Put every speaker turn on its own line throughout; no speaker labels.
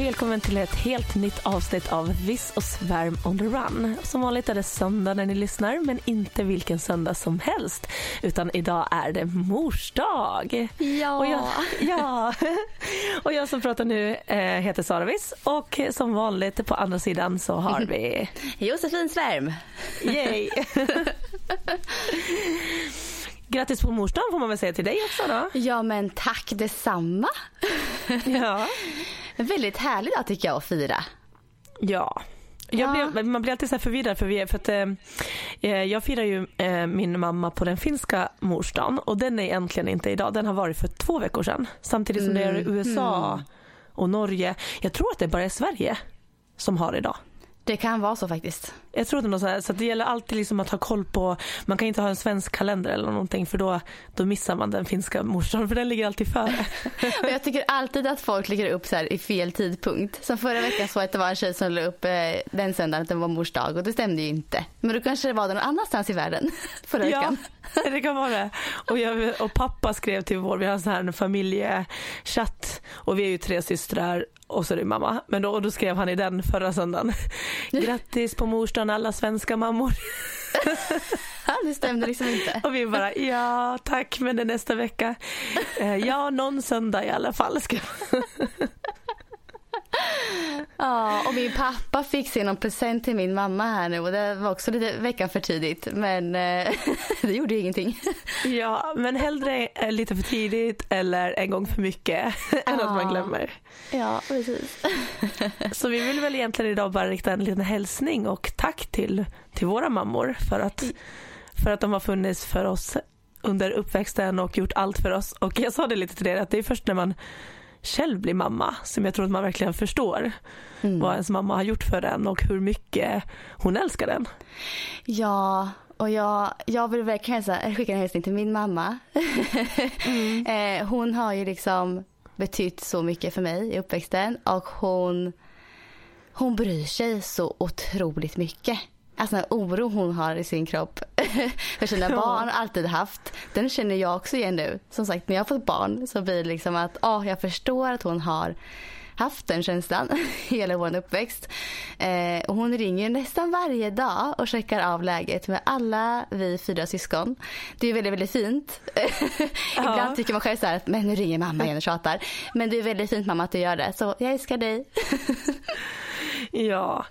Välkommen till ett helt nytt avsnitt av Viss och Svärm on the run. Som vanligt är det söndag när ni lyssnar, men inte vilken söndag som helst. Utan idag är det mors dag.
Ja.
Och jag, ja. och jag som pratar nu eh, heter Sara Viss och som vanligt på andra sidan så har vi...
Josefin Svärm.
Yay! Grattis på mors får man väl säga till dig också då.
Ja men tack detsamma.
Ja.
En väldigt härlig dag tycker jag att fira.
Ja. Jag
Ja.
blev, man blir alltid så förvirrad för, vi, för att eh, jag firar ju eh, min mamma på den finska morsdagen och den är egentligen inte idag. Den har varit för två veckor sedan. Samtidigt som det är i USA och Norge. Jag tror att det bara är Sverige som har idag.
Det kan vara så faktiskt.
Jag tror det är något så, här, så det gäller alltid liksom att ha koll på, man kan inte ha en svensk kalender eller någonting för då, då missar man den finska morsdagen för den ligger alltid före.
Och jag tycker alltid att folk lägger upp så här i fel tidpunkt. Som förra veckan så att det var en tjej som la upp eh, den söndagen att det var mors dag och det stämde ju inte. Men då kanske det var någon annanstans i världen förra
Ja,
veckan.
det kan vara det. Och, jag, och pappa skrev till vår, vi har en sån här familjechatt och vi är ju tre systrar och så är det mamma. Men då, och då skrev han i den förra söndagen. Grattis på morsdagen alla svenska mammor.
Det stämde liksom inte.
Och vi bara ja tack men det är nästa vecka. Eh, Ja någon söndag i alla fall. Skrev.
Ja, och min pappa fick se någon present till min mamma här nu och det var också lite veckan för tidigt. Men eh, det gjorde ju ingenting.
Ja men hellre eh, lite för tidigt eller en gång för mycket än att man
Ja.
glömmer.
Ja, precis.
Så vi vill väl egentligen idag bara rikta en liten hälsning och tack till, till våra mammor för att, för att de har funnits för oss under uppväxten och gjort allt för oss. Och jag sa det lite till er att det är först när man själv blir mamma som jag tror att man verkligen förstår vad ens mamma har gjort för en och hur mycket hon älskar den.
Ja, och jag, jag vill verkligen så här, skicka en hälsning till min mamma. eh, hon har ju liksom betytt så mycket för mig i uppväxten och hon, hon bryr sig så otroligt mycket. Alltså den oro hon har i sin kropp för sina
Ja.
barn alltid haft. Den känner jag också igen nu. Som sagt när jag har fått barn så blir det liksom att oh, jag förstår att hon har haft den känslan hela vår uppväxt. Eh, och hon ringer nästan varje dag och checkar av läget med alla vi fyra syskon. Det är väldigt, väldigt fint. Ibland tycker man själv så här att men nu ringer mamma igen och tjatar. Men det är väldigt fint mamma att du gör det. Så jag älskar dig.
Ja,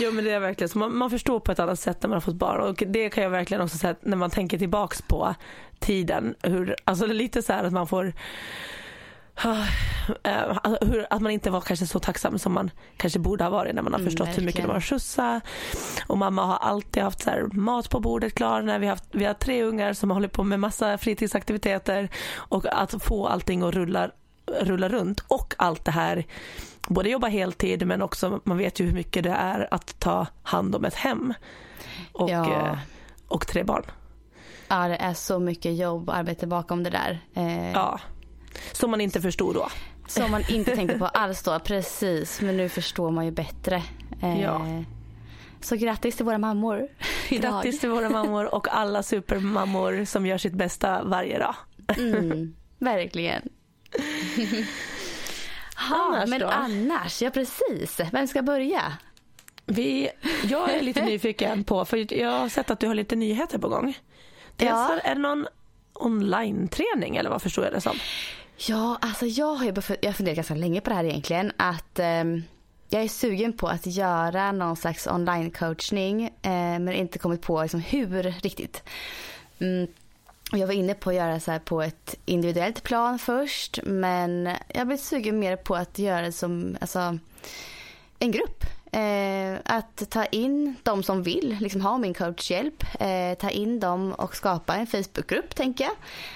jo, men det är verkligen så. Man, man förstår på ett annat sätt när man har fått barn och det kan jag verkligen också säga när man tänker tillbaks på tiden. Hur, alltså det är lite så här att man får eh, alltså att man inte var kanske så tacksam som man kanske borde ha varit när man har
Mm,
förstått hur mycket det var att skjutsa. Och mamma har alltid haft så mat på bordet klar när vi har, haft, vi har tre ungar som håller på med massa fritidsaktiviteter och att få allting att rulla, rulla runt och allt det här både jobba heltid men också man vet ju hur mycket det är att ta hand om ett hem och,
Ja.
eh, och tre barn.
Ja, det är så mycket jobb och arbete bakom det där. Eh,
Ja. Som man inte förstod då.
Som man inte tänkte på alls då. Precis, men nu förstår man ju bättre. Eh,
Ja.
Så grattis till våra mammor idag.
Grattis till våra mammor och alla supermammor som gör sitt bästa varje dag.
Mm, verkligen. Ha,
Annars
men
då?
annars, ja precis. Vem ska börja?
Vi, jag är lite nyfiken på, för jag har sett att du har lite nyheter på gång. Dels
Ja.
är det någon online-träning eller vad förstår jag det som?
Ja, alltså jag har ju jag funderat ganska länge på det här egentligen. Att ehm, jag är sugen på att göra någon slags online-coachning eh, men inte kommit på liksom hur riktigt. Mm. Jag var inne på att göra så här på ett individuellt plan först men jag blev sugen mer på att göra det som alltså, en grupp. Eh, att ta in de som vill liksom ha min coachhjälp. Eh, ta in dem och skapa en Facebookgrupp tänker jag.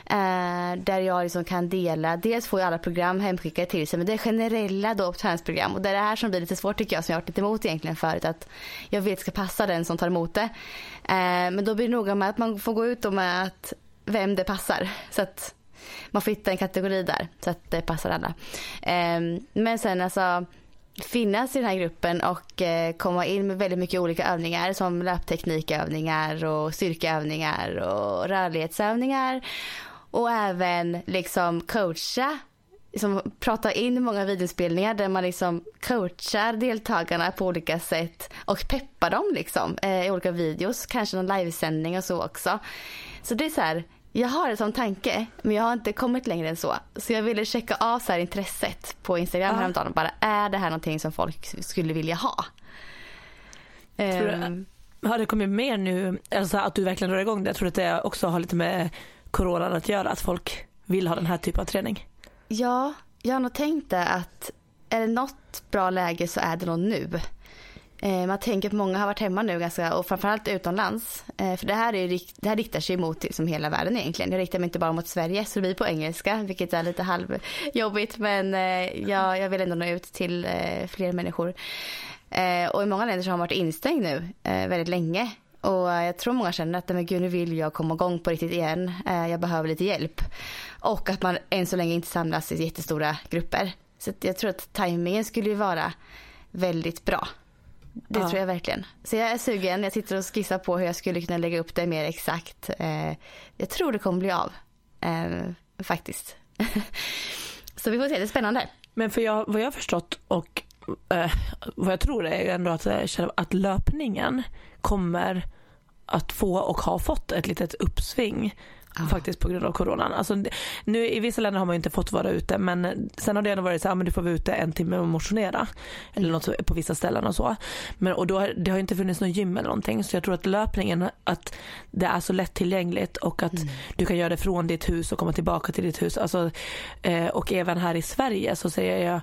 Eh, där jag liksom kan dela, dels får jag alla program hemskickade till sig men det är generella då träningsprogram och det är det här som blir lite svårt tycker jag som jag har varit lite emot egentligen förut att jag vet ska passa den som tar emot det. Eh, men då blir det noga med att man får gå ut med att vem det passar. Så att man får hitta en kategori där så att det passar alla. Ehm, men sen alltså finnas i den här gruppen och eh, komma in med väldigt mycket olika övningar som löpteknikövningar och styrkeövningar och rörlighetsövningar och även liksom coacha liksom prata in många videospelningar där man liksom coachar deltagarna på olika sätt och peppar dem liksom eh, i olika videos, kanske någon livesändning och så också. Så det är så här, jag har det som tanke, men jag har inte kommit längre än så. Så jag ville checka av så här intresset på Instagram ja. häromdagen. Bara, är det här någonting som folk skulle vilja ha?
Tror du, um, har det kommit mer nu, alltså att du verkligen drar igång det? Jag tror att det också har lite med coronan att göra, att folk vill ha den här typen av träning.
Ja, jag har nog tänkt det att är det något bra läge så är det nog nu. Eh, man tänker att många har varit hemma nu ganska, och framförallt utomlands. Eh, för det här, är, det här riktar sig mot liksom hela världen egentligen. Jag riktar mig inte bara mot Sverige så det blir på engelska vilket är lite halvjobbigt men eh, jag, jag vill ändå nå ut till eh, fler människor. Eh, och i många länder så har man varit instängd nu eh, väldigt länge. Och jag tror många känner att men gud, nu vill jag komma igång på riktigt igen. Jag behöver lite hjälp. Och att man än så länge inte samlas i jättestora grupper. Så jag tror att tajmingen skulle ju vara väldigt bra. Det ja. tror jag verkligen. Så jag är sugen. Jag sitter och skissar på hur jag skulle kunna lägga upp det mer exakt. Eh, jag tror det kommer bli av. Eh, faktiskt. Så vi får se. Det är spännande.
Men för jag, vad jag har förstått och eh, vad jag tror är ändå att, att löpningen kommer att få och har fått ett litet uppsving Ah. Faktiskt på grund av coronan. Alltså, nu, I vissa länder har man inte fått vara ute men sen har det ändå varit så att ah, du får vara ute en timme och motionera. Eller något på vissa ställen och så. Men, och då, det har inte funnits någon gym eller någonting så jag tror att löpningen, att det är så lättillgängligt och att mm. du kan göra det från ditt hus och komma tillbaka till ditt hus. Alltså, eh, och även här i Sverige så säger jag,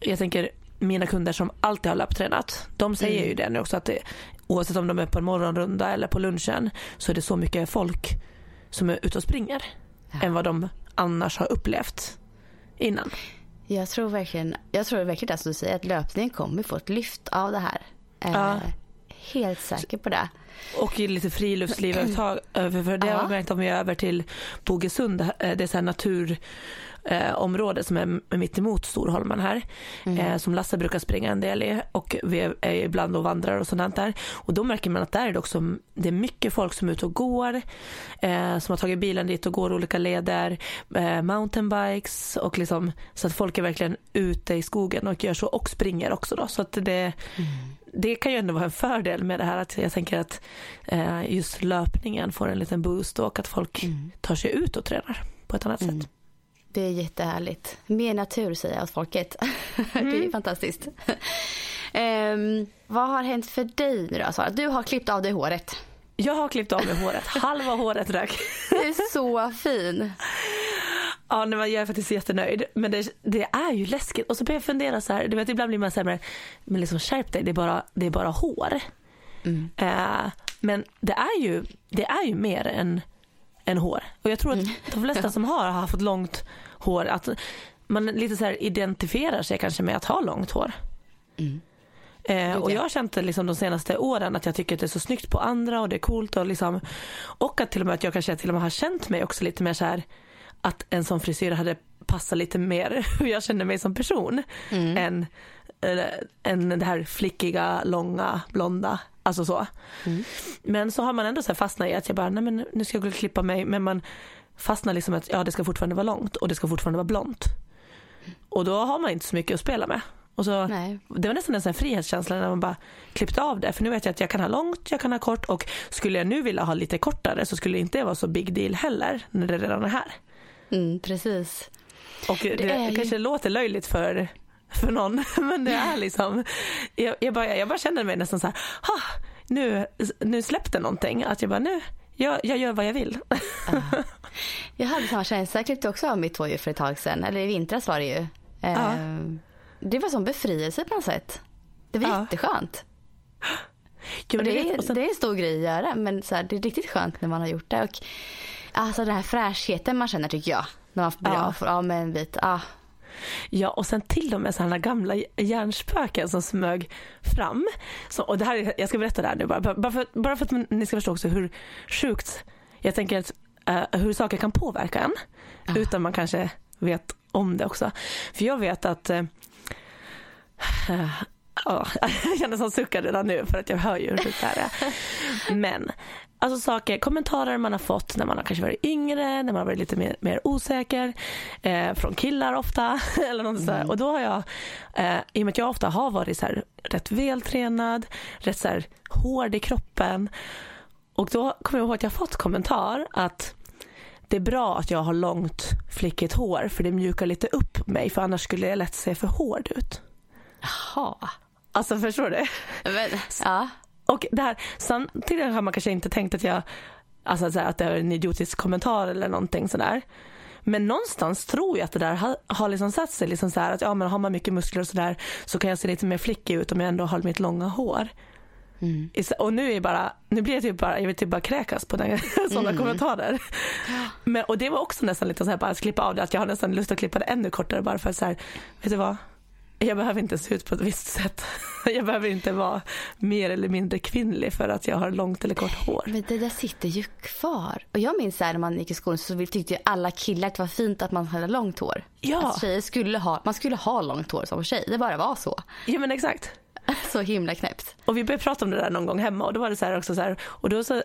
jag tänker mina kunder som alltid har löptränat, de säger mm. ju det nu också att det, oavsett om de är på en morgonrunda eller på lunchen så är det så mycket folk som är ute och springer ja. än vad de annars har upplevt innan.
Jag tror verkligen, jag tror verkligen det som du säger att löpningen kommer få ett lyft av det här. Ja. Eh, helt säker på det.
Och lite friluftsliv överhuvudtaget. För det har jag märkt om jag är över till Bogesund. Det är så natur eh, område som är mitt emot Storholmen här. Mm. Eh, som Lasse brukar springa en del i och vi är ibland och vandrar och sånt där. Och då märker man att där är det också det är mycket folk som är ute och går. Eh, som har tagit bilen dit och går olika leder. Eh, mountainbikes och liksom så att folk är verkligen ute i skogen och gör så och springer också då. Så att det mm det kan ju ändå vara en fördel med det här att jag tänker att eh, just löpningen får en liten boost och att folk mm. tar sig ut och tränar på ett annat mm. sätt.
Det är jättehärligt. Mer natur säger jag åt folket. Mm. det är mm. fantastiskt. um, vad har hänt för dig nu då Sara? Du har klippt av dig håret.
Jag har klippt av mig håret. Halva håret rök.
du är så fin.
Ja, nej, jag är faktiskt jättenöjd. Men det, det, är ju läskigt. Och så börjar jag fundera så här, du vet ibland blir man men, men liksom skärp dig, det är bara, det är bara hår. Mm. Uh, men det är ju, det är ju mer än än hår. Och jag tror att mm. de flesta som har haft långt hår, att man lite så identifierar sig kanske med att ha långt hår. Mm. Eh, och jag har känt det liksom de senaste åren att jag tycker att det är så snyggt på andra och det är coolt och liksom och att till och med att jag kanske till och med har känt mig också lite mer så här att en sån frisyr hade passat lite mer hur jag känner mig som person mm. än, än det här flickiga, långa, blonda Alltså så. Mm. Men så har man ändå så fastnat i att jag bara, nej men nu ska jag gå och klippa mig. Men man fastnar liksom att ja det ska fortfarande vara långt och det ska fortfarande vara blont. Och då har man inte så mycket att spela med. Och så, det var nästan en sån frihetskänsla när man bara klippte av det. För nu vet jag att jag kan ha långt, jag kan ha kort och skulle jag nu vilja ha lite kortare så skulle det inte vara så big deal heller när det redan är här.
Mm, precis.
Och det, det kanske ju... låter löjligt för för någon. Men det är liksom, jag, jag, bara, jag bara känner mig nästan så här, ha, nu, nu släppte någonting. Att jag bara, nu, jag, jag gör vad jag vill.
Uh. Jag hade samma känsla, jag klippte också av mitt tvåhjul för ett tag sedan. Eller i vintras var det ju. Uh. Det var som befrielse på något sätt. Det var
Ja.
jätteskönt.
Jo, det,
är,
sen,
det är en stor grej att göra men så här, det är riktigt skönt när man har gjort det. Och, alltså den här fräschheten man känner tycker jag. När man blir
Ja.
av, av med en bit. Ah.
Ja, och sen till och med sådana gamla hjärnspöken som smög fram. Så, och det här, är- jag ska berätta det här nu bara, bara för, bara för att ni ska förstå också hur sjukt jag tänker att eh, hur saker kan påverka en utan man kanske vet om det också. För jag vet att eh, Ja, jag känner som suckar redan nu för att jag hör ju hur sjukt det här är. Men alltså saker, kommentarer man har fått när man har kanske varit yngre, när man har varit lite mer, mer osäker, eh, från killar ofta. eller något sådär. Och då har jag, eh, i och med att jag ofta har varit så här, rätt vältränad, rätt så här, hård i kroppen. Och då kommer jag ihåg att jag fått kommentar att det är bra att jag har långt flickigt hår för det mjukar lite upp mig för annars skulle jag lätt se för hård ut.
Jaha.
Alltså förstår du?
Men, ja.
Och det här, samtidigt har man kanske inte tänkt att jag, alltså att det är en idiotisk kommentar eller någonting sådär. Men någonstans tror jag att det där har, har liksom satt sig liksom så att ja men har man mycket muskler och sådär så kan jag se lite mer flickig ut om jag ändå har mitt långa hår.
Mm.
Och nu är bara, nu blir jag typ bara, jag vill typ bara kräkas på den, sådana kommentarer. Men, och det var också nästan lite så här bara att klippa av det, att jag har nästan lust att klippa det ännu kortare bara för att så här, vet du vad? Jag behöver inte se ut på ett visst sätt. Jag behöver inte vara mer eller mindre kvinnlig för att jag har långt eller kort hår.
Men det där sitter ju kvar. Och jag minns här, när man gick i skolan så tyckte ju alla killar att det var fint att man hade långt hår.
Ja.
Att tjejer skulle ha, man skulle ha långt hår som tjej. Det bara var så.
Ja men exakt.
Så himla knäppt.
Och vi började prata om det där någon gång hemma och då var det så här också så här, och då så,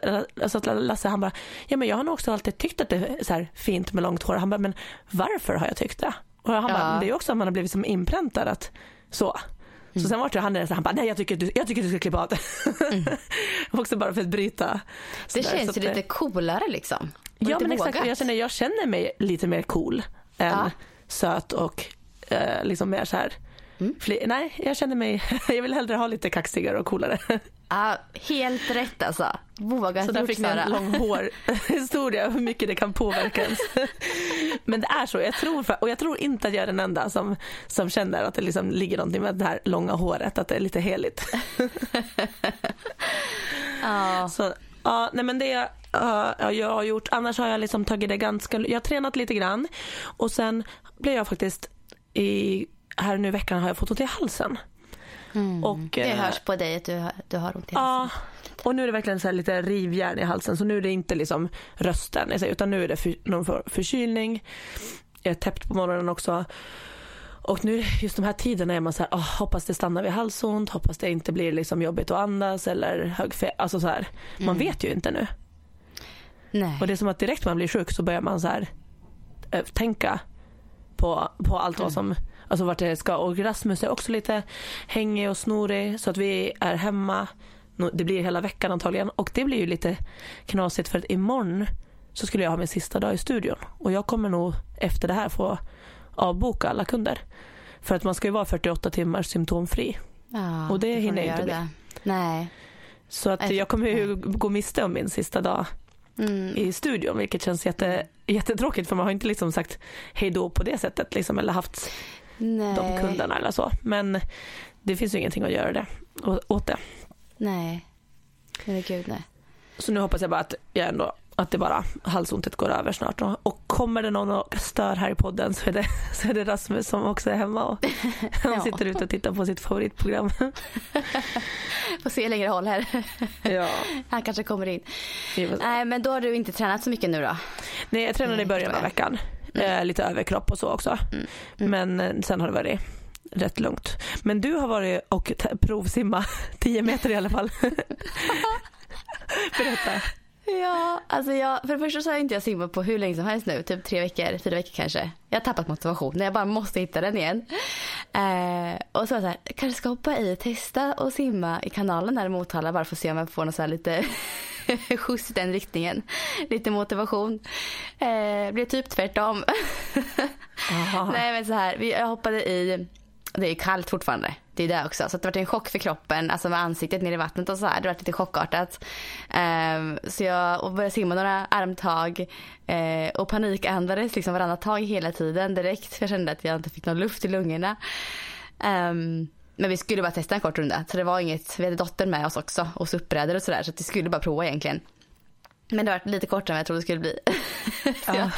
så att Lasse han bara, ja men jag har nog också alltid tyckt att det är så här fint med långt hår. Han bara, men varför har jag tyckt det? Och han bara,
Ja.
men det är också att man har blivit som inpräntad att så. Så sen var det han där, så han bara, nej jag tycker, du, jag tycker du ska klippa av det. också bara för att bryta.
Mm. Det
sådär.
känns
Så
ju lite coolare liksom. Och
Ja men exakt,
vågat.
jag känner, jag känner mig lite mer cool än
Ja.
söt och eh, liksom mer så här.
Mm.
Fli- nej, jag känner mig, jag vill hellre ha lite kaxigare och coolare.
Ja, helt rätt alltså. Vågat
Så där fick ni en lång hårhistoria, hur mycket det kan påverka ens. Men det är så, jag tror, och jag tror inte att jag är den enda som, som känner att det liksom ligger någonting med det här långa håret, att det är lite heligt.
Ja.
Så, ja, nej men det uh, jag har gjort, annars har jag liksom tagit det ganska, jag har tränat lite grann och sen blev jag faktiskt i, här nu i veckan har jag fått ont i halsen. Och,
Mm. Det
eh,
hörs på dig att du har, du har ont i
Ja,
halsen.
och nu är det verkligen så här lite rivjärn i halsen så nu är det inte liksom rösten utan nu är det för, någon för, förkylning. Jag är täppt på morgonen också. Och nu just de här tiderna är man så här, "Åh, hoppas det stannar vid halsont, hoppas det inte blir liksom jobbigt att andas eller högfe, alltså så här. Man vet ju inte nu.
Nej.
Och det är som att direkt man blir sjuk så börjar man så här eh, tänka på, på allt vad som, alltså vart det ska. Och Rasmus är också lite hängig och snorig så att vi är hemma. Det blir hela veckan antagligen och det blir ju lite knasigt för att imorgon så skulle jag ha min sista dag i studion och jag kommer nog efter det här få avboka alla kunder. För att man ska ju vara 48 timmar symptomfri.
ja,
och det hinner jag inte
det. Nej.
Så att jag kommer ju gå miste om min sista dag
Mm.
i studion vilket känns jätte, jättetråkigt för man har inte liksom sagt hej då på det sättet liksom, eller haft
Nej.
de kunderna eller så. Men det finns ju ingenting att göra det, åt det.
Nej. Men gud nej.
Så nu hoppas jag bara att jag ändå att det bara halsontet går över snart. Och, kommer det någon och stör här i podden så är det, så är det Rasmus som också är hemma och han sitter ute och tittar på sitt favoritprogram.
Får se längre håll här.
Ja.
Han kanske kommer in. Nej men då har du inte tränat så mycket nu då?
Nej, jag tränade i början av veckan. Eh, lite överkropp och så också. Men eh, sen har det varit rätt lugnt. Men du har varit och provsimma 10 meter i alla fall. Berätta.
Ja, alltså jag, för det första så har inte jag simmat på hur länge som helst nu. Typ tre veckor, fyra veckor kanske. Jag har tappat motivationen. Jag bara måste hitta den igen. Eh, och så var jag så här, kanske ska hoppa i, testa och simma i kanalen där i Motala bara för att se om jag får någon så här lite skjuts i den riktningen. Lite motivation. Eh, blev typ tvärtom. Nej men så här, jag hoppade i, det är kallt fortfarande. Det är det också. Så det var en chock för kroppen, alltså med ansiktet ner i vattnet och så här. Det var lite chockartat. Ehm, så jag och började simma några armtag eh, och panikandades liksom varannat tag hela tiden direkt. Jag kände att jag inte fick någon luft i lungorna. Ehm, men vi skulle bara testa en kort runda. Så det var inget, vi hade dottern med oss också och suppbrädor och sådär. Så att vi skulle bara prova egentligen. Men det var lite kortare än jag trodde det skulle bli. så jag,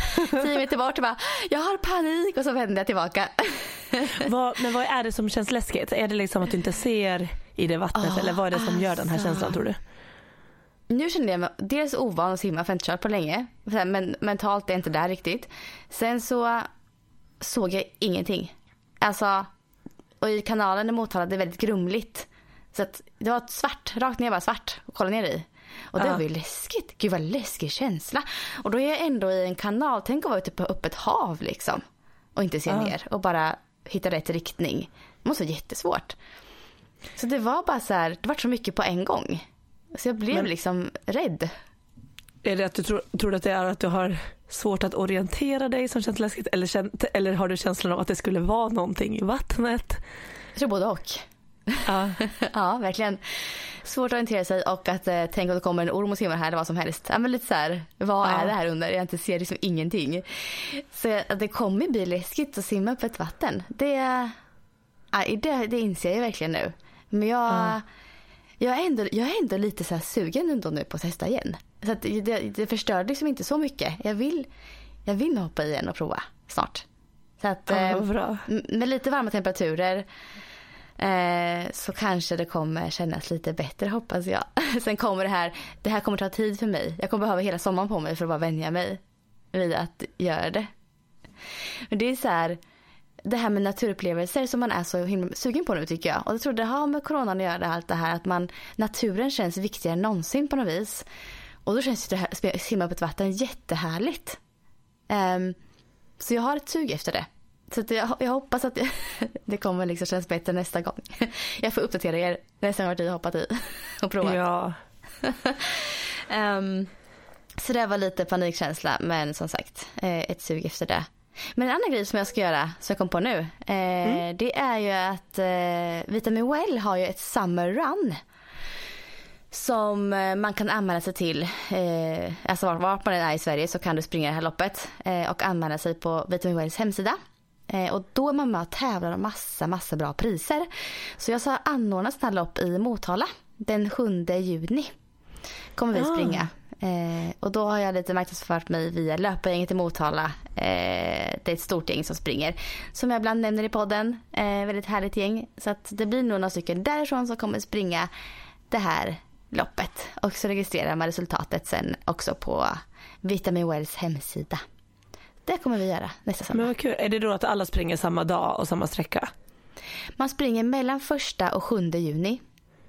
tio meter bort och bara, jag har panik och så vände jag tillbaka.
vad, men vad är det som känns läskigt? Är det liksom att du inte ser i det vattnet oh, eller vad är det som alltså. gör den här känslan tror du?
Nu känner jag mig dels ovan att simma för jag inte kört på länge. Men mentalt är jag inte där riktigt. Sen så såg jag ingenting. Alltså, och i kanalen i Motala det är väldigt grumligt. Så att det var svart, rakt ner bara svart och kolla ner i. Och det ja. var ju läskigt. Gud vad läskig känsla. Och då är jag ändå i en kanal. Tänk att vara ute på öppet hav liksom. Och inte se ja. ner och bara hitta rätt riktning. Det måste vara jättesvårt. Så det var bara så här, det var så mycket på en gång. Så jag blev Men, liksom rädd.
Är det att du tror, tror att det är att du har svårt att orientera dig som känns läskigt eller, eller har du känslan av att det skulle vara någonting i vattnet?
Jag tror både och. Ja. ja, verkligen. Svårt att orientera sig och att eh, tänka att det kommer en orm och simmar här eller vad som helst. Ja, men lite så här, vad ja. är det här under? Jag inte ser liksom ingenting. Så att det kommer bli läskigt att simma på ett vatten. Det, ja, det, det inser jag verkligen nu. Men jag, ja. jag, är, ändå, jag är ändå lite så sugen ändå nu på att testa igen. Så att det, det förstörde liksom inte så mycket. Jag vill, jag vill hoppa i igen och prova snart. Så att, ja, eh, med lite varma temperaturer Eh, så kanske det kommer kännas lite bättre hoppas jag. Sen kommer det här, det här kommer ta tid för mig. Jag kommer behöva hela sommaren på mig för att bara vänja mig vid att göra det. Men det är så här, det här med naturupplevelser som man är så himla sugen på nu tycker jag. Och jag tror det har med coronan att göra allt det här att man, naturen känns viktigare än någonsin på något vis. Och då känns det här, simma på ett vatten jättehärligt. Um, så jag har ett sug efter det. Så jag, jag, hoppas att det, det kommer liksom kännas bättre nästa gång. Jag får uppdatera er nästa gång jag har hoppat i och provat.
Ja.
um, så det var lite panikkänsla men som sagt eh, ett sug efter det. Men en annan grej som jag ska göra som jag kom på nu. Eh, mm. Det är ju att eh, Vitamin Well har ju ett summer run. Som eh, man kan anmäla sig till. Eh, alltså vart man än är i Sverige så kan du springa det här loppet. Eh, och anmäla sig på Vitamin Wells hemsida. Eh, och då är man med och tävlar om massa, massa bra priser. Så jag ska anordna ett lopp i Motala den 7 juni. Kommer vi ah. springa. Eh, och då har jag lite marknadsfört mig via löpargänget i Motala. Eh, det är ett stort gäng som springer. Som jag ibland nämner i podden. Eh, väldigt härligt gäng. Så att det blir nog några stycken därifrån som kommer springa det här loppet. Och så registrerar man resultatet sen också på Vitamin Wells hemsida. Det kommer vi göra nästa sommar.
Men vad kul. Är det då att alla springer samma dag och samma sträcka?
Man springer mellan första och sjunde juni.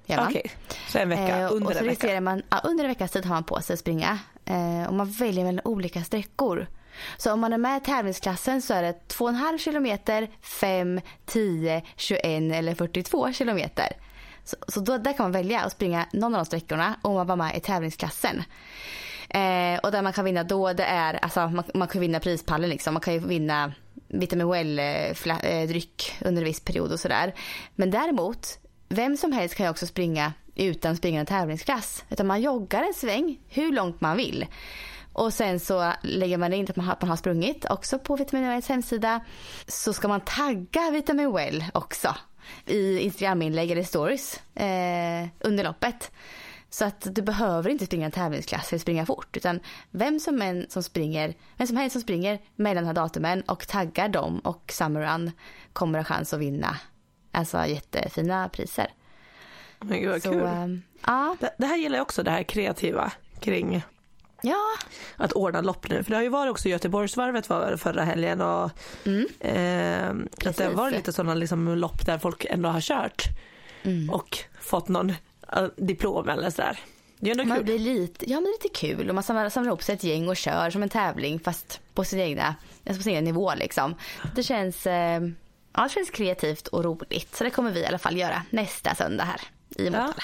Okej, okay. så en vecka eh, under
och så
en vecka?
Man, ja, under en veckas tid har man på sig att springa. Eh, och man väljer mellan olika sträckor. Så om man är med i tävlingsklassen så är det 2,5 kilometer, 5, 10, 21 eller 42 kilometer. Så, så då, där kan man välja att springa någon av de sträckorna om man var med i tävlingsklassen. Eh, och där man kan vinna då det är, alltså man, man kan vinna prispallen liksom. Man kan ju vinna vitamin well-dryck eh, eh, under en viss period och sådär. Men däremot, vem som helst kan ju också springa utan springande tävlingsklass. Utan man joggar en sväng hur långt man vill. Och sen så lägger man in att man har, att man har sprungit också på Vitamin Wells hemsida. Så ska man tagga Vitamin Well också i Instagram-inlägg eller stories eh, under loppet. Så att du behöver inte springa en tävlingsklass eller springa fort. Utan vem som, än som, springer, vem som helst som springer mellan de här datumen och taggar dem och Summer Run kommer ha chans att vinna alltså jättefina priser.
Men gud vad Så, kul. Ähm, ja. det, det här gillar jag också, det här kreativa kring
Ja.
Att ordna lopp nu. För det har ju varit också Göteborgsvarvet var förra helgen och mm. eh, att det varit lite sådana liksom lopp där folk ändå har kört mm. och fått någon diplom eller sådär. Det är ändå
man
kul.
Blir lite, ja men lite kul och man samlar, samlar ihop sig ett gäng och kör som en tävling fast på sin egna, alltså på sin egen nivå liksom. Det känns, eh, ja, det känns kreativt och roligt så det kommer vi i alla fall göra nästa söndag här i Motala. Ja.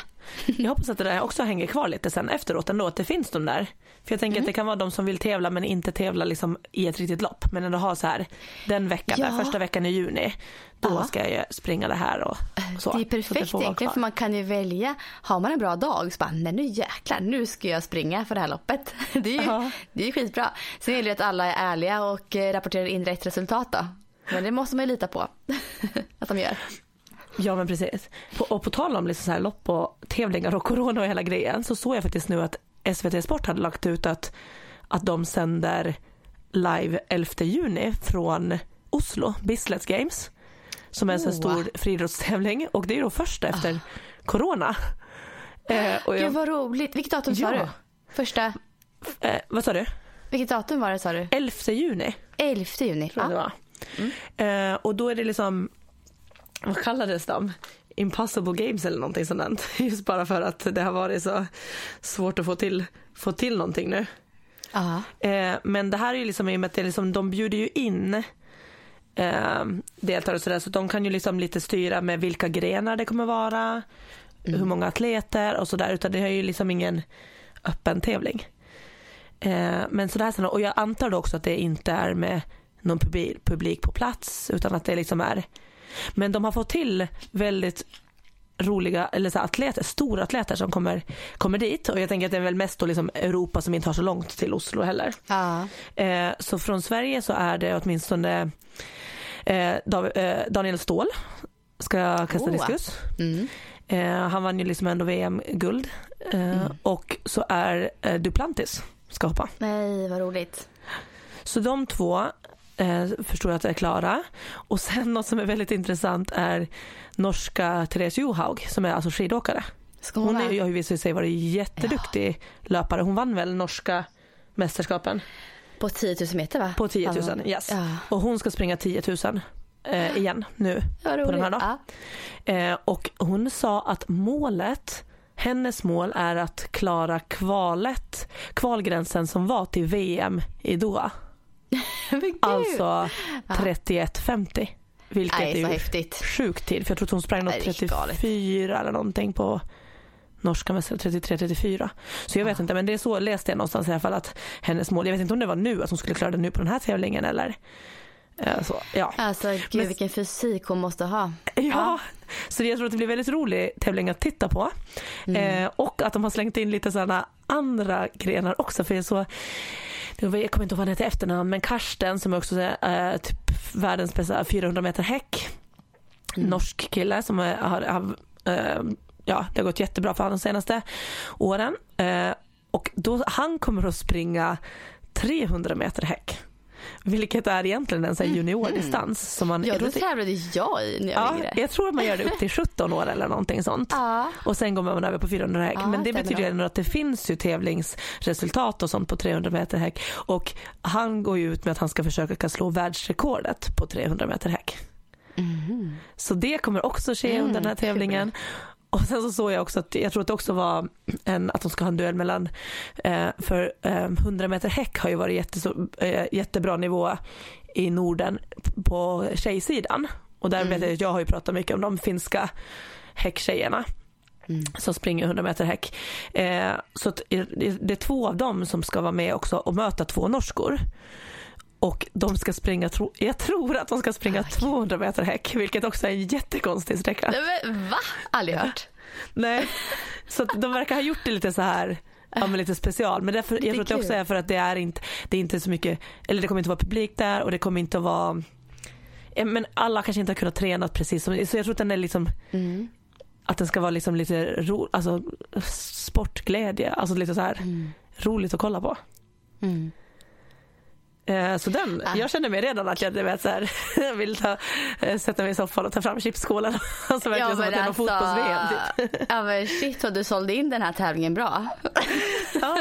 Jag hoppas att det där också hänger kvar lite sen efteråt ändå, att det finns de där. För jag tänker mm. att det kan vara de som vill tävla men inte tävla liksom i ett riktigt lopp. Men ändå ha så här, den veckan, ja. första veckan i juni, då ja. ska jag springa det här och, och så.
Det är perfekt egentligen för man kan ju välja, har man en bra dag så bara, nej nu jäklar, nu ska jag springa för det här loppet. Det är ju, ja. det är skitbra. Sen gäller det att alla är ärliga och eh, rapporterar in rätt resultat då. Men det måste man ju lita på att de gör.
Ja men precis. På, och på tal om liksom så här lopp och tävlingar och corona och hela grejen så såg jag faktiskt nu att SVT Sport hade lagt ut att, att de sänder live 11 juni från Oslo, Bislett Games. Som är en
Oh.
stor friidrottstävling och det är då första efter corona. Eh, och jag,
Gud vad roligt. Vilket datum sa
Ja.
du? Första,
eh, vad sa du?
vilket datum var det sa du?
11 juni
11 juni.
tror jag det
Ja.
var. Eh, och då är det liksom, vad kallades de? Impossible Games eller någonting sånt. Just bara för att det har varit så svårt att få till, få till någonting nu. Eh, men det här är ju liksom i och med att det är liksom, de bjuder ju in eh, deltagare och sådär så de kan ju liksom lite styra med vilka grenar det kommer vara, hur många atleter och sådär utan det är ju liksom ingen öppen tävling. Eh, men sådär och jag antar då också att det inte är med någon publik, publik på plats utan att det liksom är men de har fått till väldigt roliga eller så atleter, stora atleter som kommer, kommer dit och jag tänker att det är väl mest då liksom Europa som inte har så långt till Oslo heller.
Ja.
Eh, så från Sverige så är det åtminstone eh, Dav- eh, Daniel Ståhl ska kasta
Oh.
diskus.
Mm.
Eh, han vann ju liksom ändå VM-guld. Eh, Och så är eh, Duplantis ska hoppa.
Nej, vad roligt.
Så de två eh, förstår jag att är klara. Och sen något som är väldigt intressant är norska Therese Johaug som är alltså skidåkare.
Ska hon,
är, har ju visat sig vara jätteduktig löpare. Hon vann väl norska mästerskapen
På 10 000 meter va?
på 10 000.
Ja.
Yes.
Ja.
Och hon ska springa 10 000 eh, igen nu. På den här.
Ja.
Eh, och hon sa att målet, hennes mål är att klara kvalet, kvalgränsen som var till VM i Doha. Alltså 31.50. Vilket
Nej,
är ju
häftigt.
sjukt tid för jag tror att hon sprang något
Nej, det är galet.
34 eller någonting på norska mästare 33-34. Så jag vet inte men det är så läste jag någonstans i alla fall att hennes mål, jag vet inte om det var nu att hon skulle klara det nu på den här tävlingen eller eh, så. Ja.
Alltså gud
Men-
vilken fysik hon måste ha.
Ja, så jag tror att det blir väldigt rolig tävling att titta på.
Mm.
Eh, och att de har slängt in lite sådana andra grenar också. För jag, så, jag kommer inte ihåg vad han heter efternamn, men Karsten som är också eh, typ världens bästa 400 meter häck.
Mm.
Norsk kille som är, har, har eh, ja, det har gått jättebra för honom de senaste åren. Eh, och då, han kommer att springa 300 meter häck. Vilket är egentligen en sån här juniordistans. Som man,
Mm. Ja,
det-
tävlade jag i när jag var yngre.
jag tror att man gör det upp till 17 år eller någonting sånt. Och sen går man över på 400 häck. Men det betyder ändå att det finns ju tävlingsresultat och sånt på 300 meter häck. Och han går ju ut med att han ska försöka slå världsrekordet på 300 meter häck.
Mhm.
Så det kommer också ske
Mm,
under den här tävlingen. Och sen så såg jag också att jag tror att det också var en, att de ska ha en duell mellan, eh, för eh, 100 meter häck har ju varit jättestor, eh, jättebra nivå i Norden på tjejsidan. Och där vet jag att jag har ju pratat mycket om de finska häcktjejerna
Mm.
som springer 100 meter häck. Eh, så det är två av dem som ska vara med också och möta två norskor. Och de ska springa, tro, jag tror att de ska springa 200 meter häck, vilket också är en jättekonstig sträcka.
Men, va? Aldrig hört.
Nej, så de verkar ha gjort det lite så här Ja men lite special men därför, jag tror att det också är för att det är inte, det är inte så mycket, eller det kommer inte vara publik där och det kommer inte att vara men alla kanske inte har kunnat träna precis som, så jag tror att den är liksom
Mm.
att den ska vara liksom lite ro, alltså sportglädje, alltså lite så här roligt att kolla på.
Mm.
Eh, så den,
Ah.
jag känner mig redan att jag, vet, så här, jag vill ta, eh, sätta mig i soffan och ta fram chipsskålen. Alltså verkligen som att det är någon fotbolls-VM. Typ.
ja men shit vad du sålde in den här tävlingen bra.
Ja.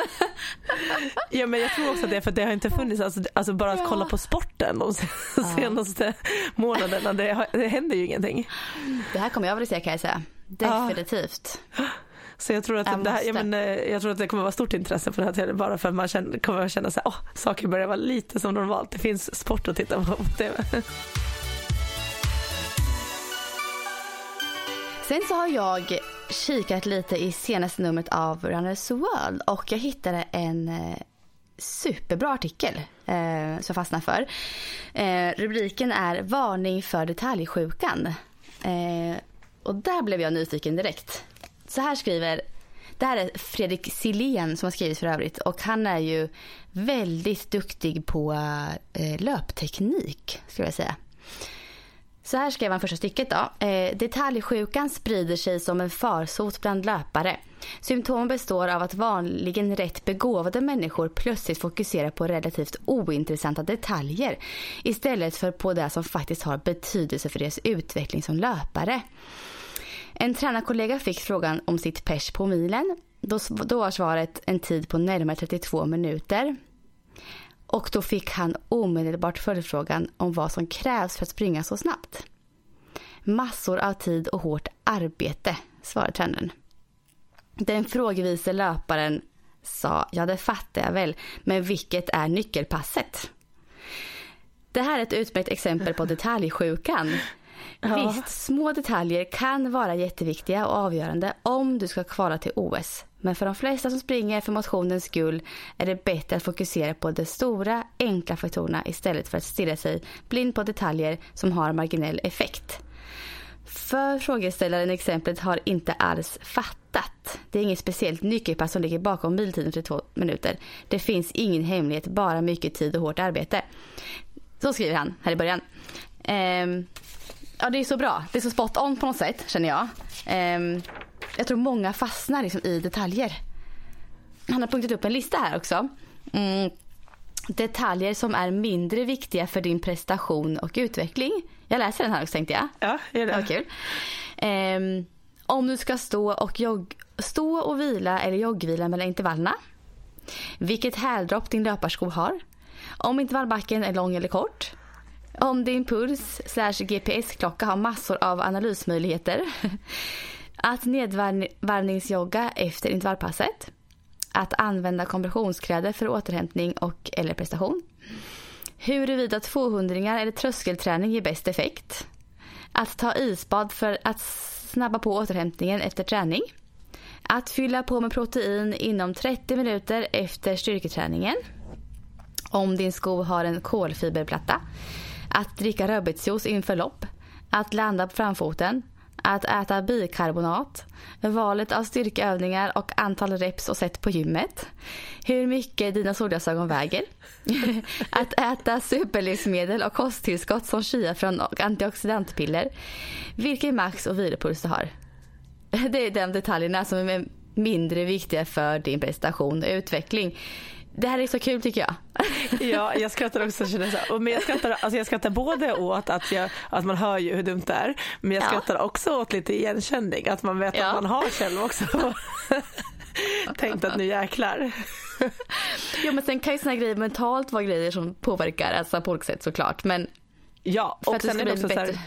ja men jag tror också att det är för det har inte funnits, alltså, alltså bara att kolla på sporten de senaste månaderna, det, det händer ju ingenting.
Det här kommer jag vilja se kan jag säga. Definitivt.
Så jag tror att,
Jag
det, här, ja,
måste.
men, eh, jag tror att det kommer vara stort intresse för det här tävlingen bara för att man känner, kommer att känna här, åh, saker börjar vara lite som normalt. Det finns sport att titta på på TV.
Sen så har jag kikat lite i senaste numret av Runners World och jag hittade en eh, superbra artikel eh, som jag fastnade för. Eh, rubriken är Varning för detaljsjukan. Eh, och där blev jag nyfiken direkt. Så här skriver, det här är Fredrik Silén som har skrivit för övrigt och han är ju väldigt duktig på eh, löpteknik skulle jag säga. Så här skrev han första stycket då. Eh, detaljsjukan sprider sig som en farsot bland löpare. Symptomen består av att vanligen rätt begåvade människor plötsligt fokuserar på relativt ointressanta detaljer istället för på det som faktiskt har betydelse för deras utveckling som löpare. En tränarkollega fick frågan om sitt pers på milen. Då, då var svaret en tid på närmare 32 minuter. Och då fick han omedelbart följdfrågan om vad som krävs för att springa så snabbt. Massor av tid och hårt arbete, svarade tränaren. Den frågevise löparen sa, ja det fattar jag väl, men vilket är nyckelpasset? Det här är ett utmärkt exempel på detaljsjukan. Ja. Visst, små detaljer kan vara jätteviktiga och avgörande om du ska kvala till OS. Men för de flesta som springer för motionens skull är det bättre att fokusera på de stora, enkla faktorerna istället för att stirra sig blind på detaljer som har marginell effekt. För frågeställaren exemplet har inte alls fattat. Det är inget speciellt nyckelpass som ligger bakom biltiden för två minuter. Det finns ingen hemlighet, bara mycket tid och hårt arbete. Så skriver han här i början. Ehm, ja, det är så bra. Det är så spot on på något sätt, känner jag. Um, jag tror många fastnar liksom i detaljer. Han har punktat upp en lista här också. Mm, detaljer som är mindre viktiga för din prestation och utveckling. Jag läser den här också tänkte jag.
Ja, gör det.
det kul. Um, om du ska stå och, jogg, stå och vila eller joggvila mellan intervallerna. Vilket häldropp din löparsko har. Om intervallbacken är lång eller kort. Om din puls slash GPS-klocka har massor av analysmöjligheter. Att nedvarvningsjogga efter intervallpasset. Att använda kompressionskläder för återhämtning och eller prestation. Huruvida 200 eller tröskelträning ger bäst effekt. Att ta isbad för att snabba på återhämtningen efter träning. Att fylla på med protein inom 30 minuter efter styrketräningen. Om din sko har en kolfiberplatta. Att dricka rödbetsjuice inför lopp. Att landa på framfoten att äta bikarbonat, valet av styrkeövningar och antal reps och set på gymmet, hur mycket dina solglasögon väger, att äta superlivsmedel och kosttillskott som chiafrön och antioxidantpiller, vilken max och vilopuls du har. Det är de detaljerna som är mindre viktiga för din prestation och utveckling. Det här är så kul tycker jag.
Ja, jag skrattar också. Men jag, skrattar, alltså jag skrattar både åt att, jag, att man hör ju hur dumt det är, men jag skrattar ja. också åt lite igenkänning, att man vet ja. att man har själv också tänkt att nu jäklar.
ja, men sen kan ju såna grejer mentalt vara grejer som påverkar alltså på olika sätt såklart. Men
ja, och sen är det också så här,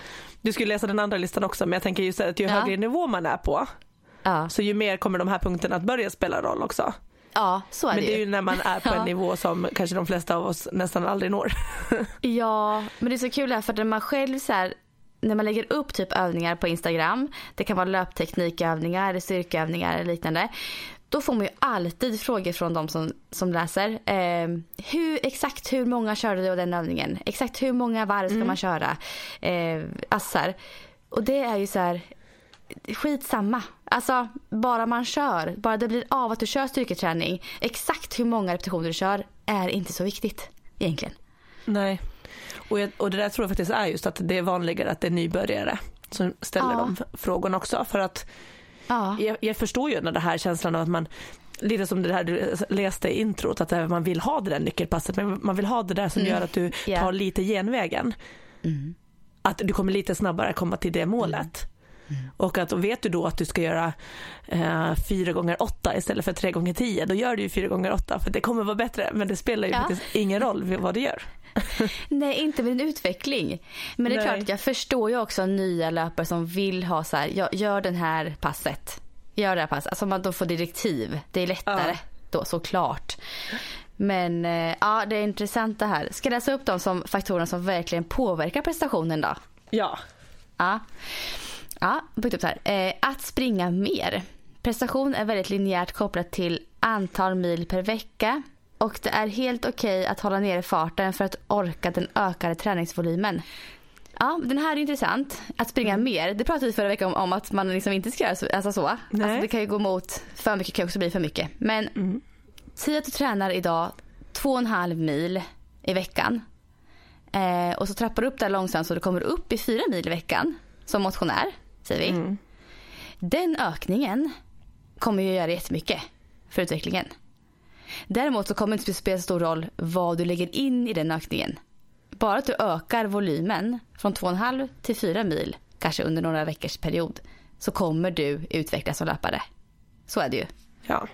du skulle läsa den andra listan också, men jag tänker just att ju ja. högre nivå man är på, ja. så ju mer kommer de här punkterna att börja spela roll också.
Ja, så är
men
det
Men det är ju när man är på en nivå som kanske de flesta av oss nästan aldrig når.
ja, men det är så kul här för när man själv så här, när man lägger upp typ övningar på Instagram, det kan vara löpteknikövningar eller styrkeövningar eller liknande. Då får man ju alltid frågor från de som, som läser. Eh, hur, exakt hur många körde du av den övningen? Exakt hur många varv ska mm. man köra? Eh, assar. Och det är ju så här, skitsamma. Alltså bara man kör, bara det blir av att du kör styrketräning. Exakt hur många repetitioner du kör är inte så viktigt egentligen.
Nej, och, jag, och det där tror jag faktiskt är just att det är vanligare att det är nybörjare som ställer ja. de frågorna också. För att ja. jag, jag förstår ju den här känslan av att man lite som det här du läste i introt, att man vill ha det där nyckelpasset, men man vill ha det där som mm. gör att du tar yeah. lite genvägen. Mm. Att du kommer lite snabbare komma till det målet. Mm. Mm. Och att vet du då att du ska göra eh, 4 gånger 8 istället för 3 gånger 10 då gör du ju 4 gånger 8 för det kommer vara bättre men det spelar ju ja. faktiskt ingen roll vad du gör.
Nej, inte med en utveckling. Men det är Nej. klart, jag förstår ju också nya löpare som vill ha så här, gör den här passet. Gör det här passet. Alltså man då får direktiv. Det är lättare ja. då såklart. Men eh, ja, det är intressant det här. Ska jag läsa upp de som faktorerna som verkligen påverkar prestationen då?
Ja.
Ja. Ja, upp så här. Eh, att springa mer. Prestation är väldigt linjärt kopplat till antal mil per vecka och det är helt okej okay att hålla nere farten för att orka den ökade träningsvolymen. Ja, den här är intressant. Att springa mm. mer. Det pratade vi förra veckan om, om att man liksom inte ska göra så. Alltså så. Alltså det kan ju gå emot. För mycket kan också bli för mycket. Men mm. säg att du tränar idag två och en halv mil i veckan. Eh, och så trappar du upp där långsamt så du kommer upp i fyra mil i veckan som motionär, säger vi.
Mm.
Den ökningen kommer ju göra jättemycket för utvecklingen. Däremot så kommer det inte spela så stor roll vad du lägger in i den ökningen. Bara att du ökar volymen från 2,5 till 4 mil, kanske under några veckors period, så kommer du utvecklas som löpare. Så är det ju.
Ja.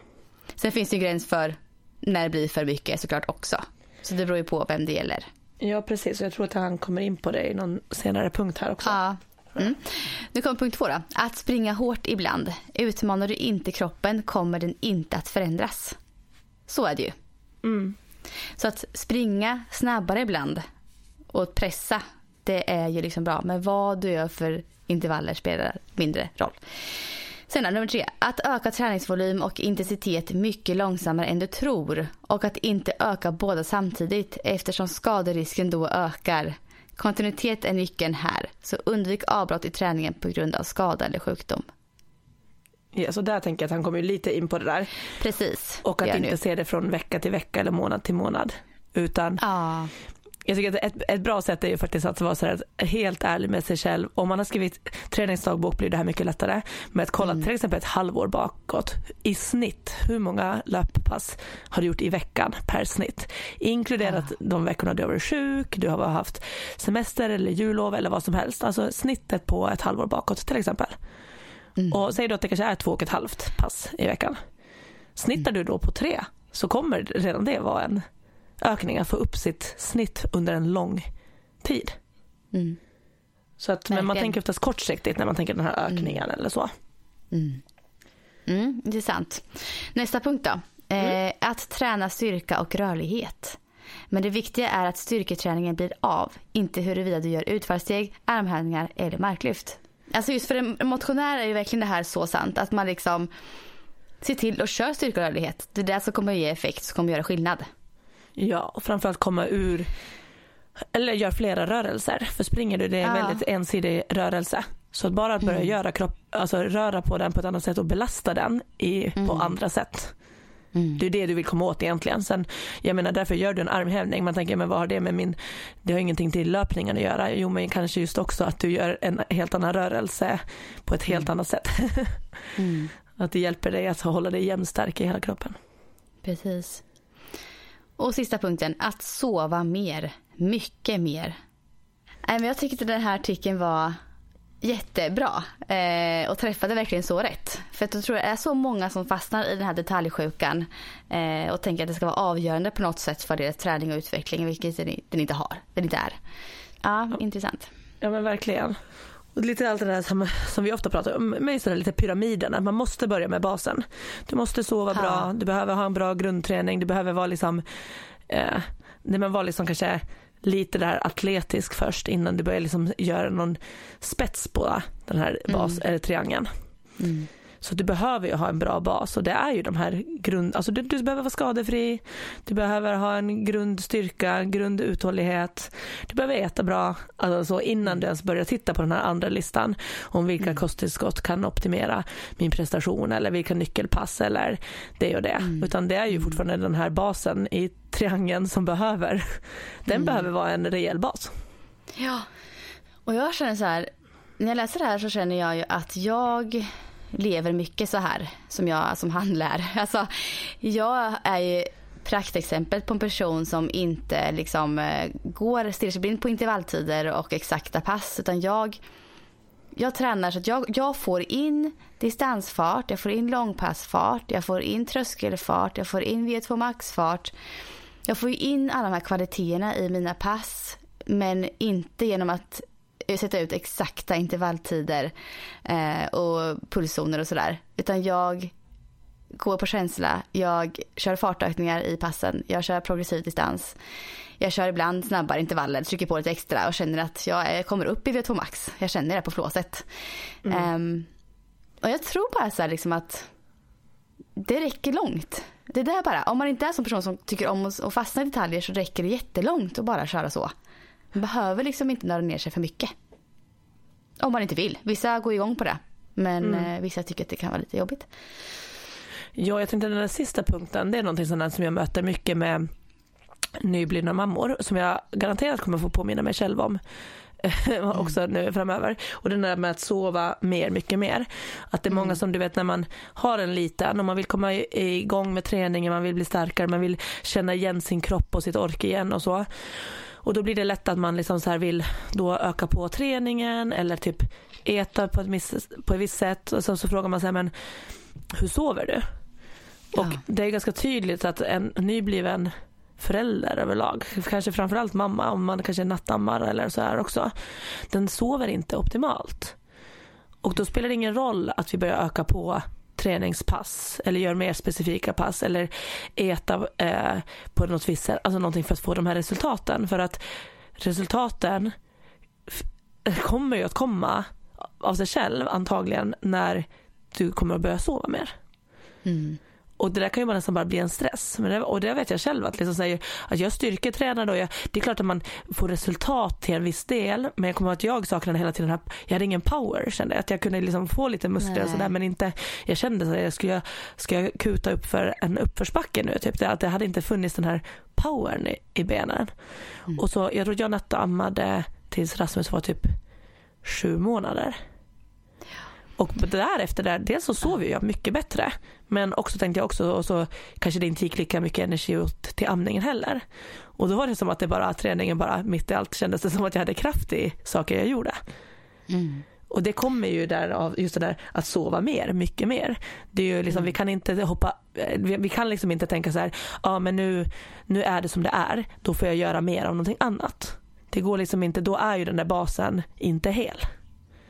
Sen finns det ju gräns för när det blir för mycket såklart också. Så det beror ju på vem det gäller.
ja, precis. Och jag tror att han kommer in på det i någon senare punkt här också.
Ja. Mm. Nu kommer punkt två då. Att springa hårt ibland. Utmanar du inte kroppen kommer den inte att förändras. Så är det ju.
Mm.
Så att springa snabbare ibland och pressa, det är ju liksom bra. Men vad du gör för intervaller spelar mindre roll. Sen nummer tre. Att öka träningsvolym och intensitet mycket långsammare än du tror. Och att inte öka båda samtidigt eftersom skaderisken då ökar. Kontinuitet är nyckeln här. Så undvik avbrott i träningen på grund av skada eller sjukdom.
Ja, så där tänker jag att han kommer lite in på det där.
Precis.
Och att inte
nu.
se det från vecka till vecka eller månad till månad. Utan
Ja.
Jag tycker att ett, ett bra sätt är ju faktiskt att vara så här helt ärlig med sig själv. Om man har skrivit träningsdagbok blir det här mycket lättare. Med att kolla till exempel ett halvår bakåt. I snitt, hur många löppass har du gjort i veckan per snitt? Inkluderat de veckorna du har varit sjuk, du har haft semester eller jullov eller vad som helst. Alltså snittet på ett halvår bakåt till exempel. Och säg då att det kanske är två och ett halvt pass i veckan. Snittar du då på tre så kommer redan det vara en ökning att få upp sitt snitt under en lång tid.
Mm.
Så att, men man tänker oftast kortsiktigt när man tänker den här ökningen eller så.
Mm, intressant. Nästa punkt då. Eh, att träna styrka och rörlighet. Men det viktiga är att styrketräningen blir av, inte huruvida du gör utfallssteg, armhävningar eller marklyft. Alltså just för en motionär är ju verkligen det här så sant. Att man liksom ser till att köra styrka och rörlighet. Det är det som kommer att ge effekt, som kommer att göra skillnad.
Ja, och framförallt komma ur eller gör flera rörelser. För springer du det är en
Ja.
väldigt ensidig rörelse. Så att bara att börja göra kropp, alltså röra på den på ett annat sätt och belasta den i, på andra sätt. Det är det du vill komma åt egentligen. Sen, jag menar därför gör du en armhävning. Man tänker men vad har det med min, det har ingenting till löpningen att göra. Jo men kanske just också att du gör en helt annan rörelse på ett helt annat sätt. Att det hjälper dig att hålla dig jämnstark i hela kroppen.
Precis. Och sista punkten, att sova mer. Mycket mer. Men jag tyckte den här artikeln var jättebra eh, och träffade verkligen så rätt. För att jag tror det är så många som fastnar i den här detaljsjukan eh, och tänker att det ska vara avgörande på något sätt för deras träning och utveckling, vilket den, den inte har. Den inte är. Ja, intressant.
Ja men verkligen. Och lite allt det där som, som vi ofta pratar om, med just den här lite pyramiden, att man måste börja med basen. Du måste sova
Ja.
bra, du behöver ha en bra grundträning, du behöver vara liksom, eh, nej men vara liksom kanske lite där atletisk först innan du börjar liksom göra någon spets på den här bas, eller triangeln.
Mm.
Så du behöver ju ha en bra bas. Och det är ju de här grund, alltså du, du behöver vara skadefri, du behöver ha en grundstyrka, grunduthållighet, du behöver äta bra, alltså så innan du ens börjar titta på den här andra listan om vilka kosttillskott kan optimera min prestation eller vilka nyckelpass eller det och det. Utan det är ju fortfarande den här basen i triangeln som behöver, den behöver vara en rejäl bas.
Ja, och jag känner så här, när jag läser det här så känner jag ju att jag lever mycket så här som jag som han lär. Alltså, jag är ju praktexemplet på en person som inte liksom eh, går stirrblind på intervalltider och exakta pass utan jag jag tränar så att jag, jag får in distansfart, jag får in långpassfart, jag får in tröskelfart, jag får in V2 maxfart. Jag får ju in alla de här kvaliteterna i mina pass men inte genom att sätta ut exakta intervalltider eh, och pulszoner och sådär. Utan jag går på känsla, jag kör fartökningar i passen, jag kör progressiv distans. Jag kör ibland snabbare intervaller, trycker på lite extra och känner att jag eh, kommer upp i V2 max. Jag känner det på flåset. Ehm, och jag tror bara så här liksom att det räcker långt. Det där bara, om man inte är en person som tycker om att att fastna i detaljer så räcker det jättelångt att bara köra så. Man behöver liksom inte nörda ner sig för mycket. Om man inte vill. Vissa går igång på det. Men eh, vissa tycker att det kan vara lite jobbigt.
Ja, jag tänkte den där sista punkten, det är någonting som jag möter mycket med nyblivna mammor som jag garanterat kommer få påminna mig själv om mm. också nu framöver. Och det där med att sova mer, mycket mer. Att det är många mm. som du vet när man har en liten och man vill komma igång med träningen, man vill bli starkare, man vill känna igen sin kropp och sitt ork igen och så. Och då blir det lätt att man liksom så vill då öka på träningen eller typ äta på ett, miss, på ett visst sätt och så, så frågar man sig men hur sover du? Och ja. det är ganska tydligt att en nybliven förälder överlag, kanske framförallt mamma om man kanske nattammar eller så här också, den sover inte optimalt. Och då spelar det ingen roll att vi börjar öka på träningspass eller gör mer specifika pass eller äta eh, på något visst sätt, alltså någonting för att få de här resultaten. För att resultaten kommer ju att komma av sig själv antagligen när du kommer att börja sova mer. Mm. Och det där kan ju nästan bara bli en stress. Men det, och det vet jag själv att, liksom säger, att jag styrketränar då. Jag, det är klart att man får resultat till en viss del. Men jag kommer att jag saknade hela tiden, här, jag hade ingen power kände jag. Att jag kunde liksom få lite muskler Nej. och sådär men inte, jag kände att jag skulle, ska jag kuta upp för en uppförsbacke nu? Typ, det, att det hade inte funnits den här powern i, i benen. Mm. Och så, jag tror jag nattammade tills Rasmus var typ sju månader. Och därefter, där, dels så sov jag mycket bättre. Men också tänkte jag också, och så kanske det inte gick lika mycket energi åt till amningen heller. Och då var det som att det bara, träningen bara mitt i allt kändes det som att jag hade kraft i saker jag gjorde. Mm. Och det kommer ju där av just det där att sova mer, mycket mer. Det är ju liksom, mm. vi kan inte hoppa, vi, vi, kan liksom inte tänka så här, ja men nu, nu är det som det är, då får jag göra mer av någonting annat. Det går liksom inte, då är ju den där basen inte hel.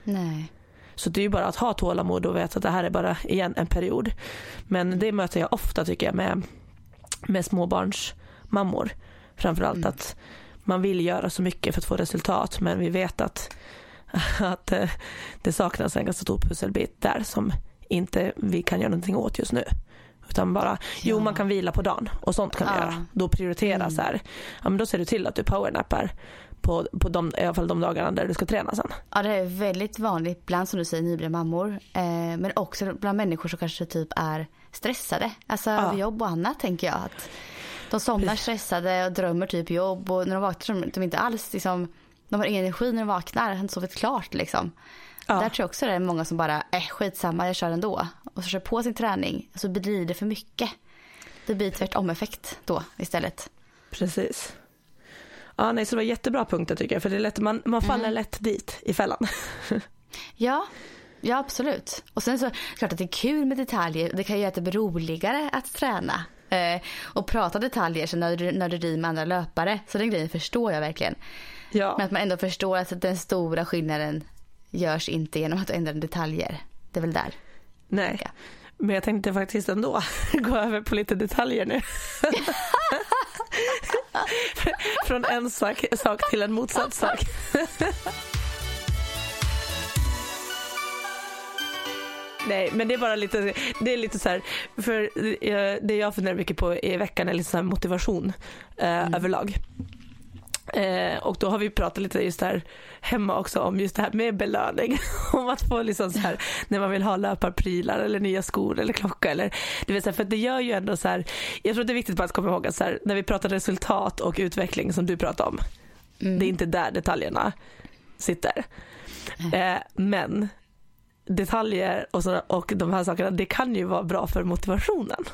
Nej.
Så det är ju bara att ha tålamod och veta att det här är bara igen en period. Men det möter jag ofta tycker jag med, med småbarnsmammor. Framförallt mm. att man vill göra så mycket för att få resultat men vi vet att, att eh, det saknas en ganska stor pusselbit där som inte vi kan göra någonting åt just nu. Utan bara, ja. jo man kan vila på dagen och sånt kan ja. vi göra. Då prioritera mm. så här, ja men då ser du till att du powernappar på, på de, i alla fall de dagarna där du ska träna sen.
Ja det är väldigt vanligt bland som du säger nyblivna mammor. Eh, men också bland människor som kanske typ är stressade. Alltså ja. jobb och annat tänker jag. Att de somnar stressade och drömmer typ jobb och när de vaknar så de inte alls liksom, de har ingen energi när de vaknar, har inte sovit klart liksom. Ja. Där tror jag också det är många som bara, äh skitsamma jag kör ändå. Och så kör på sin träning så blir det för mycket. Det blir tvärtom effekt då istället.
Precis. Ja, nej, så det var jättebra punkter tycker jag. För det är lätt, man, man faller mm. lätt dit i fällan.
ja, ja absolut. Och sen så klart att det är kul med detaljer. Det kan göra det roligare att träna. Eh, och prata detaljer så när du, när du rider med andra löpare. Så den grejen förstår jag verkligen. Ja. Men att man ändå förstår att den stora skillnaden görs inte genom att ändra detaljer. Det är väl där.
Nej. Men jag tänkte faktiskt ändå gå över på lite detaljer nu. Från en sak, sak till en motsatt sak. Nej, men det är bara lite, det är lite så här, för det jag funderar mycket på i veckan är lite så motivation eh, mm. överlag. Eh, och då har vi pratat lite just här hemma också om just det här med belöning. om att få liksom så här när man vill ha löparprylar eller nya skor eller klocka eller det vill säga för det gör ju ändå så här. Jag tror det är viktigt bara att komma ihåg att så här, när vi pratar resultat och utveckling som du pratar om. Mm. Det är inte där detaljerna sitter. Eh, men detaljer och, så, och de här sakerna det kan ju vara bra för motivationen.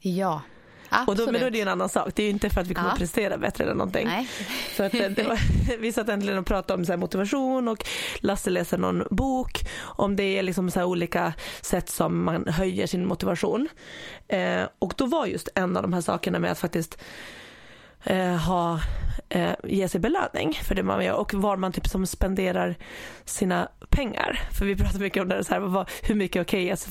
Ja.
Och då, men då är det ju en annan sak. Det är ju inte för att vi kommer ja. prestera bättre eller någonting. Nej. Så att, eh, var, vi satt äntligen och pratade om så motivation och Lasse läser någon bok. Om det är liksom så olika sätt som man höjer sin motivation. Eh, och då var just en av de här sakerna med att faktiskt eh, ha, eh, ge sig belöning för det man gör och var man typ som spenderar sina pengar. För vi pratar mycket om det så här, vad, hur mycket är okej. Alltså,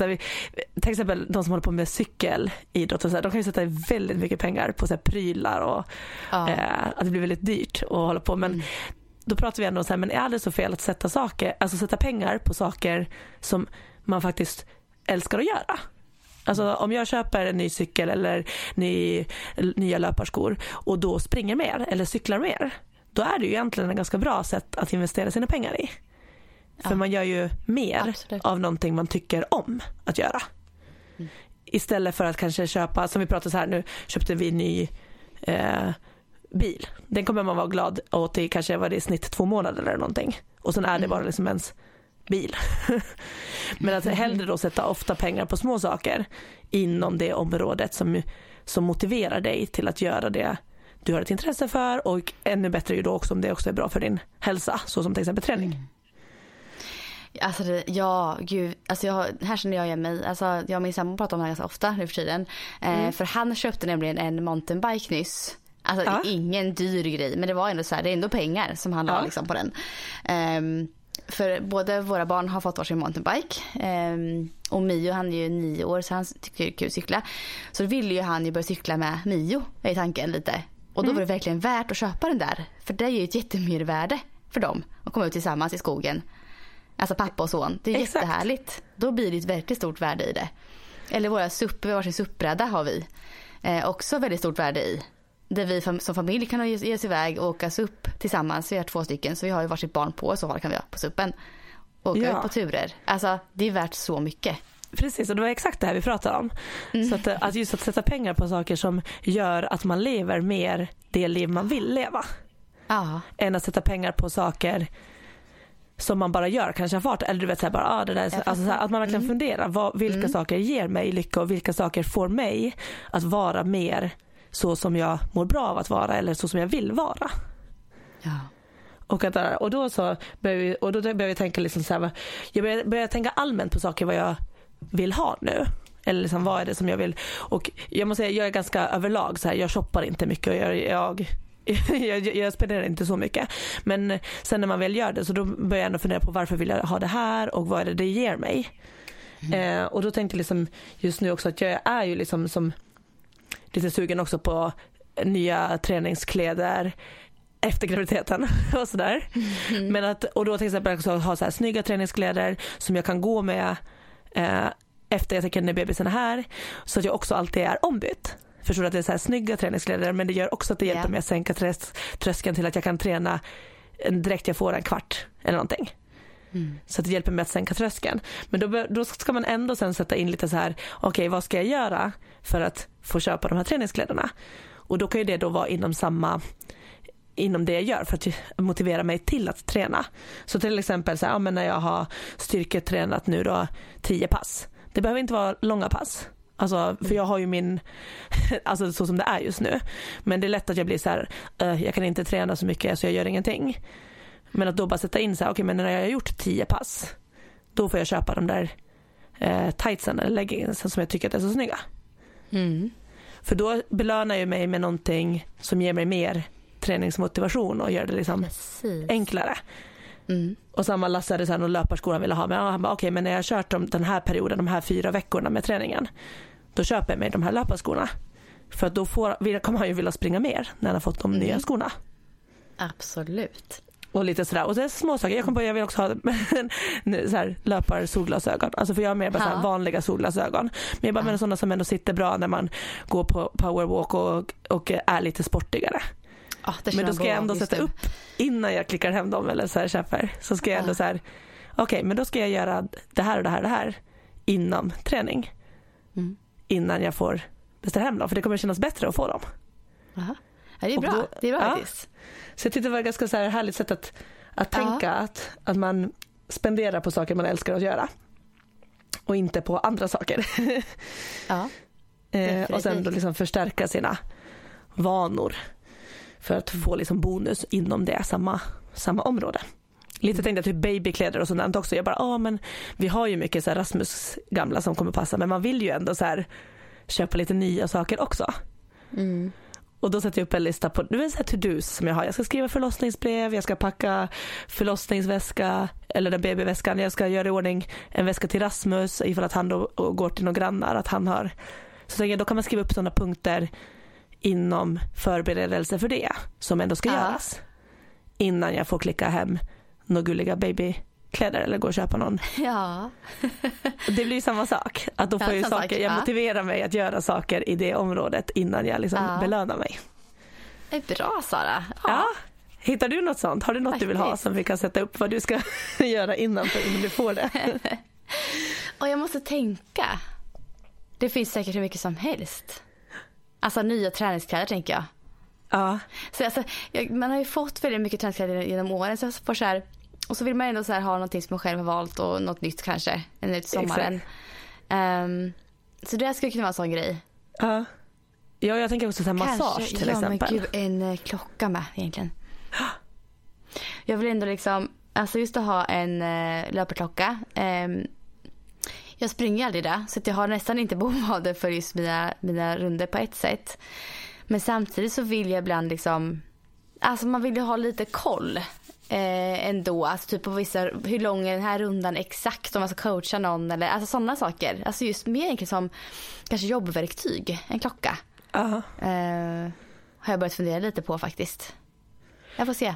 till exempel de som håller på med cykelidrott och så här, de kan ju sätta väldigt mycket pengar på så här, prylar och ja. eh, att det blir väldigt dyrt att hålla på. Men mm. då pratar vi ändå om så här, men är det så fel att sätta saker, alltså sätta pengar på saker som man faktiskt älskar att göra? Alltså om jag köper en ny cykel eller ny, nya löparskor och då springer mer eller cyklar mer. Då är det ju egentligen ett ganska bra sätt att investera sina pengar i. För ja. man gör ju mer Absolut. av någonting man tycker om att göra. Mm. Istället för att kanske köpa, som vi pratade så här nu, köpte vi ny eh, bil. Den kommer man vara glad åt i kanske var det i snitt två månader eller någonting. Och sen är det bara liksom ens bil. Men att hellre då sätta ofta pengar på små saker inom det området som, som motiverar dig till att göra det du har ett intresse för och ännu bättre ju då också om det också är bra för din hälsa, så som till exempel träning. Mm.
Alltså det, ja, gud, alltså jag, här känner jag igen mig. Alltså jag och min sambo pratar om det här ganska ofta nu för tiden. Eh, mm. för han köpte nämligen en mountainbike nyss. Alltså ja. ingen dyr grej men det var ändå så här, det är ändå pengar som han ja. la liksom på den. Um, för både våra barn har fått varsin mountainbike. Um, och Mio han är ju nio år så han tycker det är kul att cykla. Så då ville ju han ju börja cykla med Mio i tanken lite. Och då mm. var det verkligen värt att köpa den där. För det är ju ett jättemervärde för dem att komma ut tillsammans i skogen. Alltså pappa och son. Det är Exakt. jättehärligt. Då blir det ett verkligt stort värde i det. Eller våra SUP, varsin SUP-bräda har vi. Eh, också väldigt stort värde i. Där vi som familj kan ge oss iväg och åka SUP tillsammans. Vi har två stycken så vi har ju varsitt barn på så fall kan vi ha på SUPen. Åka ja. ut på turer. Alltså det är värt så mycket.
Precis, och det var exakt det här vi pratade om. Mm. Så att, eh, att just att sätta pengar på saker som gör att man lever mer det liv man vill leva.
Ja.
Än att sätta pengar på saker som man bara gör, kanske har fart. Eller du vet så här, bara, ah, det där, alltså, så här, att man verkligen mm. funderar. Vad, vilka mm. saker ger mig lycka och vilka saker får mig att vara mer så som jag mår bra av att vara eller så som jag vill vara.
Ja.
Och, att, och då så började och då började jag tänka liksom så här, jag började, började tänka allmänt på saker vad jag vill ha nu. Eller liksom, vad är det som jag vill. Och jag måste säga, jag är ganska överlag så här, jag shoppar inte mycket och jag, jag jag, jag, spenderar inte så mycket. Men sen när man väl gör det så då börjar jag ändå fundera på varför vill jag ha det här och vad är det det ger mig. Mm. Eh, och då tänkte jag liksom just nu också att jag är ju liksom som lite sugen också på nya träningskläder efter graviditeten och sådär. Mm. Men att, och då till exempel också ha så här snygga träningskläder som jag kan gå med eh, efter jag tänker när bebisen är här. Så att jag också alltid är ombytt. Förstår du att det är så här snygga träningskläder men det gör också att det hjälper yeah. mig att sänka tröskeln till att jag kan träna direkt jag får en kvart eller någonting. Mm. Så att det hjälper mig att sänka tröskeln. Men då, då ska man ändå sen sätta in lite så här, okej okay, vad ska jag göra för att få köpa de här träningskläderna? Och då kan ju det då vara inom samma inom det jag gör för att motivera mig till att träna. Så till exempel så här, ja, men när jag har styrketränat nu då 10 pass. Det behöver inte vara långa pass. Alltså, för jag har ju min, alltså så som det är just nu. Men det är lätt att jag blir så här, uh, jag kan inte träna så mycket så jag gör ingenting. Men att då bara sätta in så här, okej okay, men när jag har gjort tio pass, då får jag köpa de där eh, tightsen eller leggingsen som jag tycker är så snygga.
Mm.
För då belönar jag mig med någonting som ger mig mer träningsmotivation och gör det liksom enklare.
Mm.
Och samma Lasse hade någon löparskola han ville ha. Men han bara, okej okay, men när jag har kört den här perioden, de här fyra veckorna med träningen. Då köper jag mig de här löparskorna. För då får, kommer han ju vilja springa mer när han har fått de mm. nya skorna.
Absolut.
Och lite sådär. Och det är små saker. Jag kom på jag vill också ha så här, löpar solglasögon. Alltså för jag har mer bara så vanliga solglasögon. Men jag bara menar sådana som ändå sitter bra när man går på powerwalk och, och är lite sportigare.
Oh,
men då ska jag ändå sätta upp innan jag klickar hem dem eller så här köper. Så ska jag ändå så här, okej okay, men då ska jag göra det här och det här och det här innan träning.
Mm.
Innan jag får beställa hem dem för det kommer kännas bättre att få dem.
Aha. Ja, det är bra, då, det är bra ja.
Så jag tyckte det var ett ganska så här härligt sätt att, att tänka att, att man spenderar på saker man älskar att göra. Och inte på andra saker.
ja,
eh, och sen då liksom förstärka sina vanor för att få liksom bonus inom det samma, samma område. Lite mm. tänkte jag typ babykläder och sånt också. Jag bara, ja men vi har ju mycket så här Rasmus gamla som kommer passa men man vill ju ändå så här köpa lite nya saker också.
Mm.
Och då sätter jag upp en lista på du vet, to-dos som jag har. Jag ska skriva förlossningsbrev, jag ska packa förlossningsväska eller den BB-väskan. Jag ska göra i ordning en väska till Rasmus ifall att han då går till några grannar. Att han har. Så jag, då kan man skriva upp sådana punkter inom förberedelse för det som ändå ska ja. göras. Innan jag får klicka hem några gulliga babykläder eller gå och köpa någon.
Ja.
det blir samma sak. Att då får jag, saker, jag motiverar mig att göra saker i det området innan jag liksom ja. belönar mig.
Det är bra Sara.
Ja. ja. Hittar du något sånt? Har du något Faktiskt. du vill ha som vi kan sätta upp vad du ska göra innan, för innan du får det?
och jag måste tänka. Det finns säkert hur mycket som helst. Alltså nya träningskläder tänker jag.
Ja.
Så alltså, jag, man har ju fått väldigt mycket träningskläder genom åren. Så jag får så här, och så vill man ändå så ha någonting som man själv har valt och något nytt kanske. Eller till sommaren. Um, så det skulle kunna vara en sån grej.
Ja. Ja, jag tänker också så här massage till
ja,
exempel.
Men gud, en eh, klocka med egentligen. Jag vill ändå liksom, alltså just att ha en uh, löparklocka. Um, jag springer aldrig det, så att jag har nästan inte behov av det för just mina, mina runder på ett sätt. Men samtidigt så vill jag ibland liksom, alltså man vill ju ha lite koll eh, ändå. Alltså typ på vissa, hur lång är den här rundan exakt om man ska coacha någon eller alltså sådana saker. Alltså just mer egentligen som kanske jobbverktyg, en klocka.
Ja.
Eh, har jag börjat fundera lite på faktiskt. Jag får se.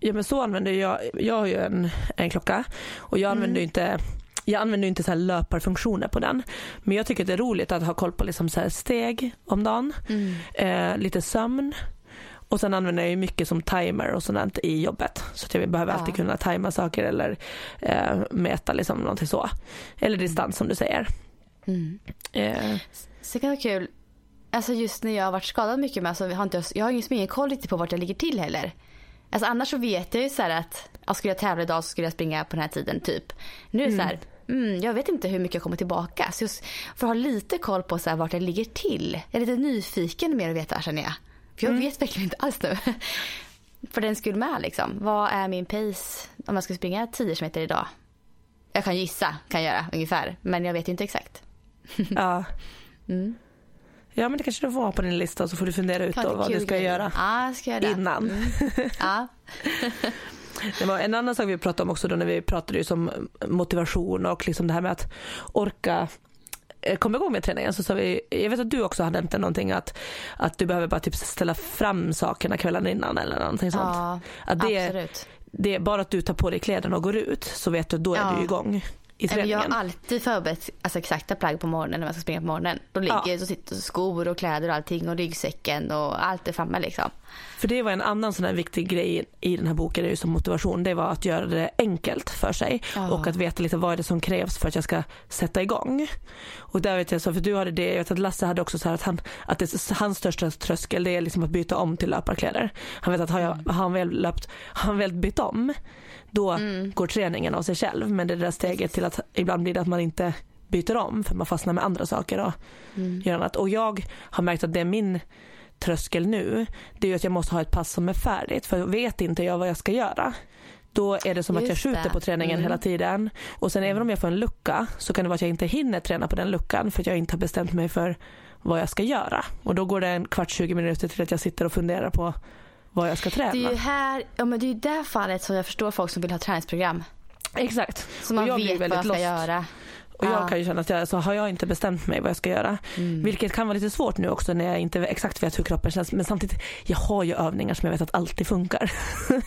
Ja men så använder jag, jag har ju en, en klocka och jag använder ju inte jag använder inte så löparfunktioner på den. Men jag tycker det är roligt att ha koll på liksom så steg om dagen. Eh, lite sömn. Och sen använder jag ju mycket som timer och sånt i jobbet. Så att jag behöver alltid
Ja.
kunna tajma saker eller eh, mäta liksom någonting så. Eller distans som du säger.
Mm.
Eh,
Så det kan vara kul. Alltså just när jag har varit skadad mycket med så har inte, jag har ingen ingen koll riktigt på vart jag ligger till heller. Alltså annars så vet jag ju så här att ja, skulle jag tävla idag så skulle jag springa på den här tiden typ. Nu är det så här, mm, jag vet inte hur mycket jag kommer tillbaka. Så just för att ha lite koll på så här vart jag ligger till. Jag är lite nyfiken mer att veta känner jag. För jag vet verkligen inte alls nu. för den skull med liksom. Vad är min pace om jag ska springa 10 km idag? Jag kan gissa, kan göra ungefär. Men jag vet inte exakt.
ja.
Mm.
ja men det kanske du får ha på din lista så får du fundera ut då vad du ska göra
Ja, ska göra
innan.
Ja.
Det var en annan sak vi pratade om också då när vi pratade just om motivation och liksom det här med att orka eh, komma igång med träningen så sa vi, jag vet att du också har nämnt någonting att, att du behöver bara typ ställa fram sakerna kvällen innan eller någonting sånt.
Ja,
att det,
absolut.
det är bara att du tar på dig kläderna och går ut så vet du att då är
Ja.
du igång i
men Jag
träningen.
har alltid förberett alltså, exakta plagg på morgonen när man ska springa på morgonen. Då ligger
Ja.
så sitter skor och kläder och allting och ryggsäcken och allt är framme liksom.
För det var en annan sån här viktig grej i den här boken, är ju som motivation, det var att göra det enkelt för sig
Ja.
och att veta lite vad är det som krävs för att jag ska sätta igång. Och där vet jag så, för du hade det, jag vet att Lasse hade också så här att, han, att det, hans största tröskel det är liksom att byta om till löparkläder. Han vet att har, jag, har han väl löpt, har han väl bytt om, då går träningen av sig själv. Men det där steget till att ibland blir det att man inte byter om för man fastnar med andra saker och gör annat. Och jag har märkt att det är min tröskel nu, det är att jag måste ha ett pass som är färdigt för vet inte jag vad jag ska göra. Då är det som att jag
Just
skjuter
det.
på träningen
Mm.
hela tiden. Och sen även om jag får en lucka så kan det vara att jag inte hinner träna på den luckan för att jag inte har bestämt mig för vad jag ska göra. Och då går det en kvart, 20 minuter till att jag sitter och funderar på vad jag ska träna.
Det är ju här, ja men det är ju det fallet som jag förstår folk som vill ha träningsprogram.
Exakt.
Så man
Och jag
vet vad jag ska
lost.
göra.
Och jag
Ja.
kan ju känna att jag, så har jag inte bestämt mig vad jag ska göra.
Mm.
Vilket kan vara lite svårt nu också när jag inte exakt vet hur kroppen känns. Men samtidigt, jag har ju övningar som jag vet att alltid funkar.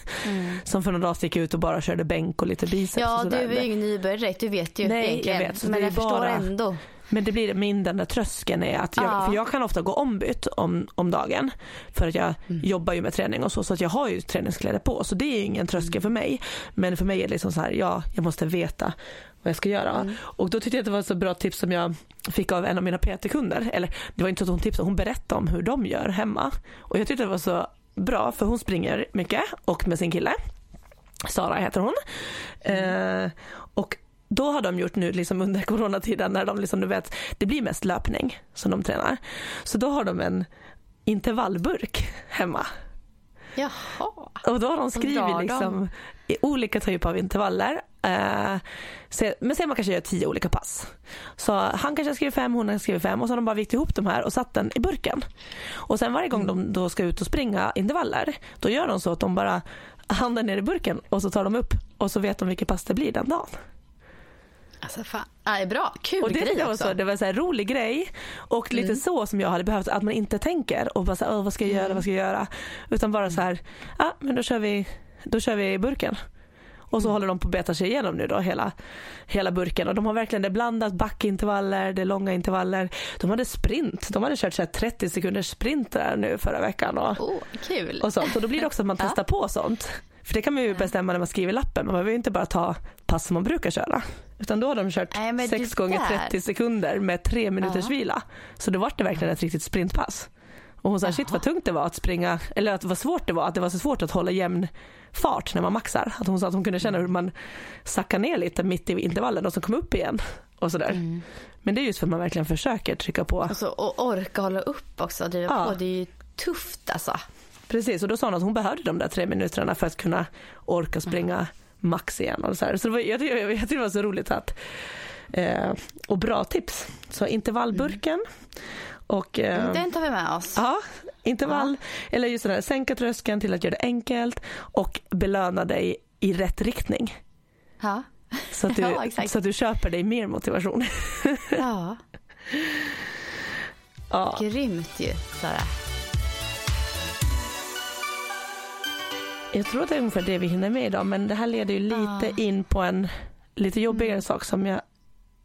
som för några dagar gick jag ut och bara körde bänk och lite biceps och
Ja, du
sådär.
är ju ingen nybörjare direkt, du vet ju
Nej, jag
egentligen.
vet, så det
men jag förstår
bara-
ändå.
Men det blir min den där tröskeln är att jag,
Ja.
för jag kan ofta gå ombytt om, om dagen för att jag
Mm.
jobbar ju med träning och så så att jag har ju träningskläder på så det är ju ingen tröskel
Mm.
för mig. Men för mig är det liksom så här, ja jag måste veta vad jag ska göra.
Mm.
Och då tyckte jag att det var ett så bra tips som jag fick av en av mina PT-kunder. Eller det var inte så att hon tipsade, hon berättade om hur de gör hemma. Och jag tyckte det var så bra för hon springer mycket och med sin kille. Sara heter hon. Eh, och då har de gjort nu liksom under coronatiden när de liksom, du vet, det blir mest löpning som de tränar. Så då har de en intervallburk hemma.
Jaha.
Och då har de skrivit liksom i olika typer av intervaller. Eh, se- men sen man kanske gör tio olika pass. Så han kanske skriver fem, hon skriver fem och så har de bara vikt ihop de här och satt den i burken. Och sen varje gång de då ska ut och springa intervaller, då gör de så att de bara handen ner i burken och så tar de upp och så vet de vilket pass det blir den dagen.
Alltså fan. Ja, är bra. Kul
Och det,
grej också.
så, det var så här rolig grej och lite så som jag hade behövt att man inte tänker och bara så här, "Åh, vad ska jag göra, vad ska jag göra? Utan bara så här, ja men då kör vi, då kör vi burken. Och så håller de på att beta sig igenom nu då hela, hela burken och de har verkligen det blandat backintervaller, det är långa intervaller. De hade sprint, de hade kört så här 30 sekunders sprint där nu förra veckan och,
Oh, kul.
och sånt. Och då blir det också att man
Ja.
testar på sånt. För det kan man ju bestämma när man skriver lappen. Man behöver ju inte bara ta pass som man brukar köra. Utan då har de kört
Nej, men
6
det
gånger
där-
30 sekunder med tre minuters
Ja.
vila. Så då var det verkligen ett riktigt sprintpass. Och hon sa shit vad tungt det var att springa, eller att vad svårt det var, att det var så svårt att hålla jämn fart när man maxar. Att hon sa att hon kunde känna hur man sackar ner lite mitt i intervallen och så kom upp igen. Och sådär.
Mm.
Men det är just för att man verkligen försöker trycka på.
Alltså, och orka hålla upp också, driva
Ja.
på. Det är ju tufft alltså.
Precis, och då sa hon att hon behövde de där tre minuterna för att kunna orka springa max igen. Och så här. så det var, jag, jag, jag tycker det var så roligt att eh, och bra tips. Så intervallburken och eh,
Den tar vi med oss.
Ja, intervall. Eller just det där, sänka tröskeln till att göra det enkelt och belöna dig i rätt riktning.
Ja.
Så att du,
Ja,
så att du köper dig mer motivation.
ja.
Ja.
Grymt ju, Sara.
Jag tror att det är ungefär det vi hinner med idag men det här leder ju lite
Ja.
in på en lite jobbigare
Mm.
sak som, jag,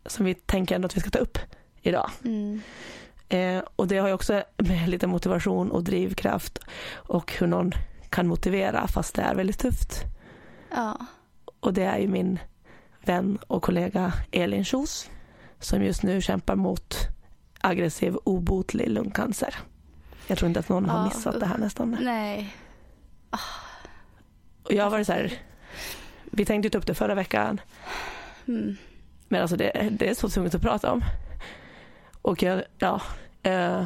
som vi tänker ändå att vi ska ta upp idag.
Mm.
Eh, och det har ju också med lite motivation och drivkraft och hur någon kan motivera fast det är väldigt tufft.
Ja.
Och det är ju min vän och kollega Elin Kjos som just nu kämpar mot aggressiv obotlig lungcancer. Jag tror inte att någon har
Ja,
missat det här nästan.
Nej.
Och jag varit så här, vi tänkte ta upp det förra veckan
Mm.
men alltså det, det är så tungt att prata om. Och jag, ja, eh,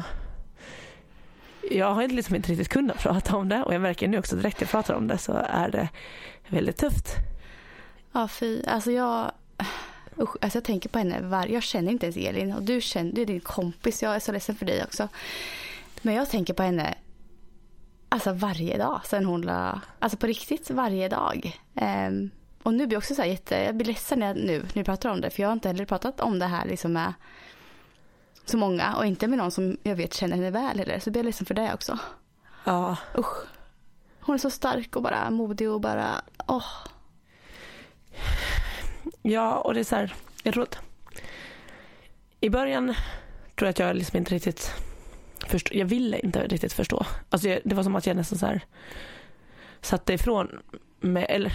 jag har inte liksom inte riktigt kunnat prata om det och jag märker nu också direkt jag pratar om det så är det väldigt tufft.
Ja, fy. Alltså jag... Usch, alltså jag tänker på henne var... Jag känner inte ens Elin och du känner, du är din kompis. Jag är så ledsen för dig också. Men jag tänker på henne alltså varje dag sen hon la... Alltså på riktigt varje dag. Ehm, och nu blir jag också så här jätte... Jag blir ledsen när jag, nu när pratar om det. För jag har inte heller pratat om det här liksom med så många. Och inte med någon som jag vet känner henne väl heller. Så blir jag ledsen för det också.
Ja,
Usch. Hon är så stark och bara modig och bara... Åh.
ja och det är så här, jag tror att i början tror jag att jag liksom inte riktigt förstod, jag ville inte riktigt förstå. Alltså jag, det var som att jag nästan så här satte ifrån mig, eller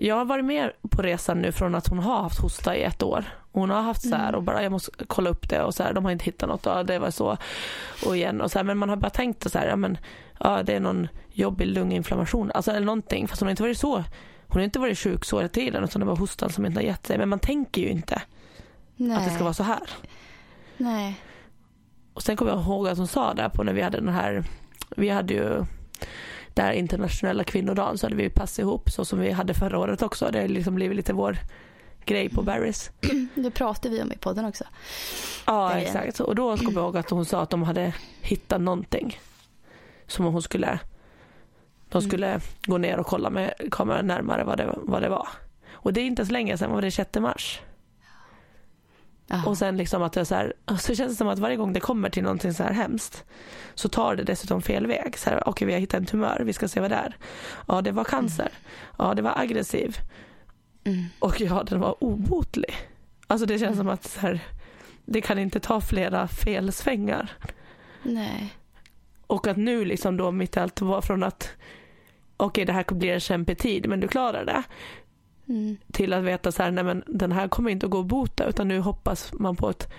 jag har varit med på resan nu från att hon har haft hosta i ett år. Hon har haft så här och bara jag måste kolla upp det och så här, de har inte hittat något och det var så och igen och så här, men man har bara tänkt så här, ja men ja det är någon jobbig lunginflammation, alltså eller någonting fast hon har inte varit så, hon har inte varit sjuk så hela tiden utan det var hostan som inte har gett sig men man tänker ju inte
Nej.
att det ska vara så här.
Nej.
Och sen kommer jag ihåg att hon sa där på när vi hade den här, vi hade ju där internationella kvinnodagen så hade vi pass ihop så som vi hade förra året också. Det har liksom blivit lite vår grej på Barry's.
Det pratade vi om i podden också.
Ja
Grejen.
exakt. Och då kommer jag ihåg att hon sa att de hade hittat någonting som hon skulle de skulle gå ner och kolla med kameran närmare vad det, vad det var. Och det är inte så länge sedan, var det 6 mars?
Ja.
Och sen liksom att det så här, så känns det som att varje gång det kommer till någonting så här hemskt så tar det dessutom fel väg. Så här, okej vi har hittat en tumör, vi ska se vad det är. Ja det var cancer. Ja det var aggressiv.
Mm.
Och ja den var obotlig. Alltså det känns som att så här, det kan inte ta flera felsvängar.
Nej.
Och att nu liksom då mitt allt var från att okej det här blir en kämpig tid men du klarar det.
Mm.
Till att veta så här, nej men den här kommer inte att gå att bota utan nu hoppas man på att,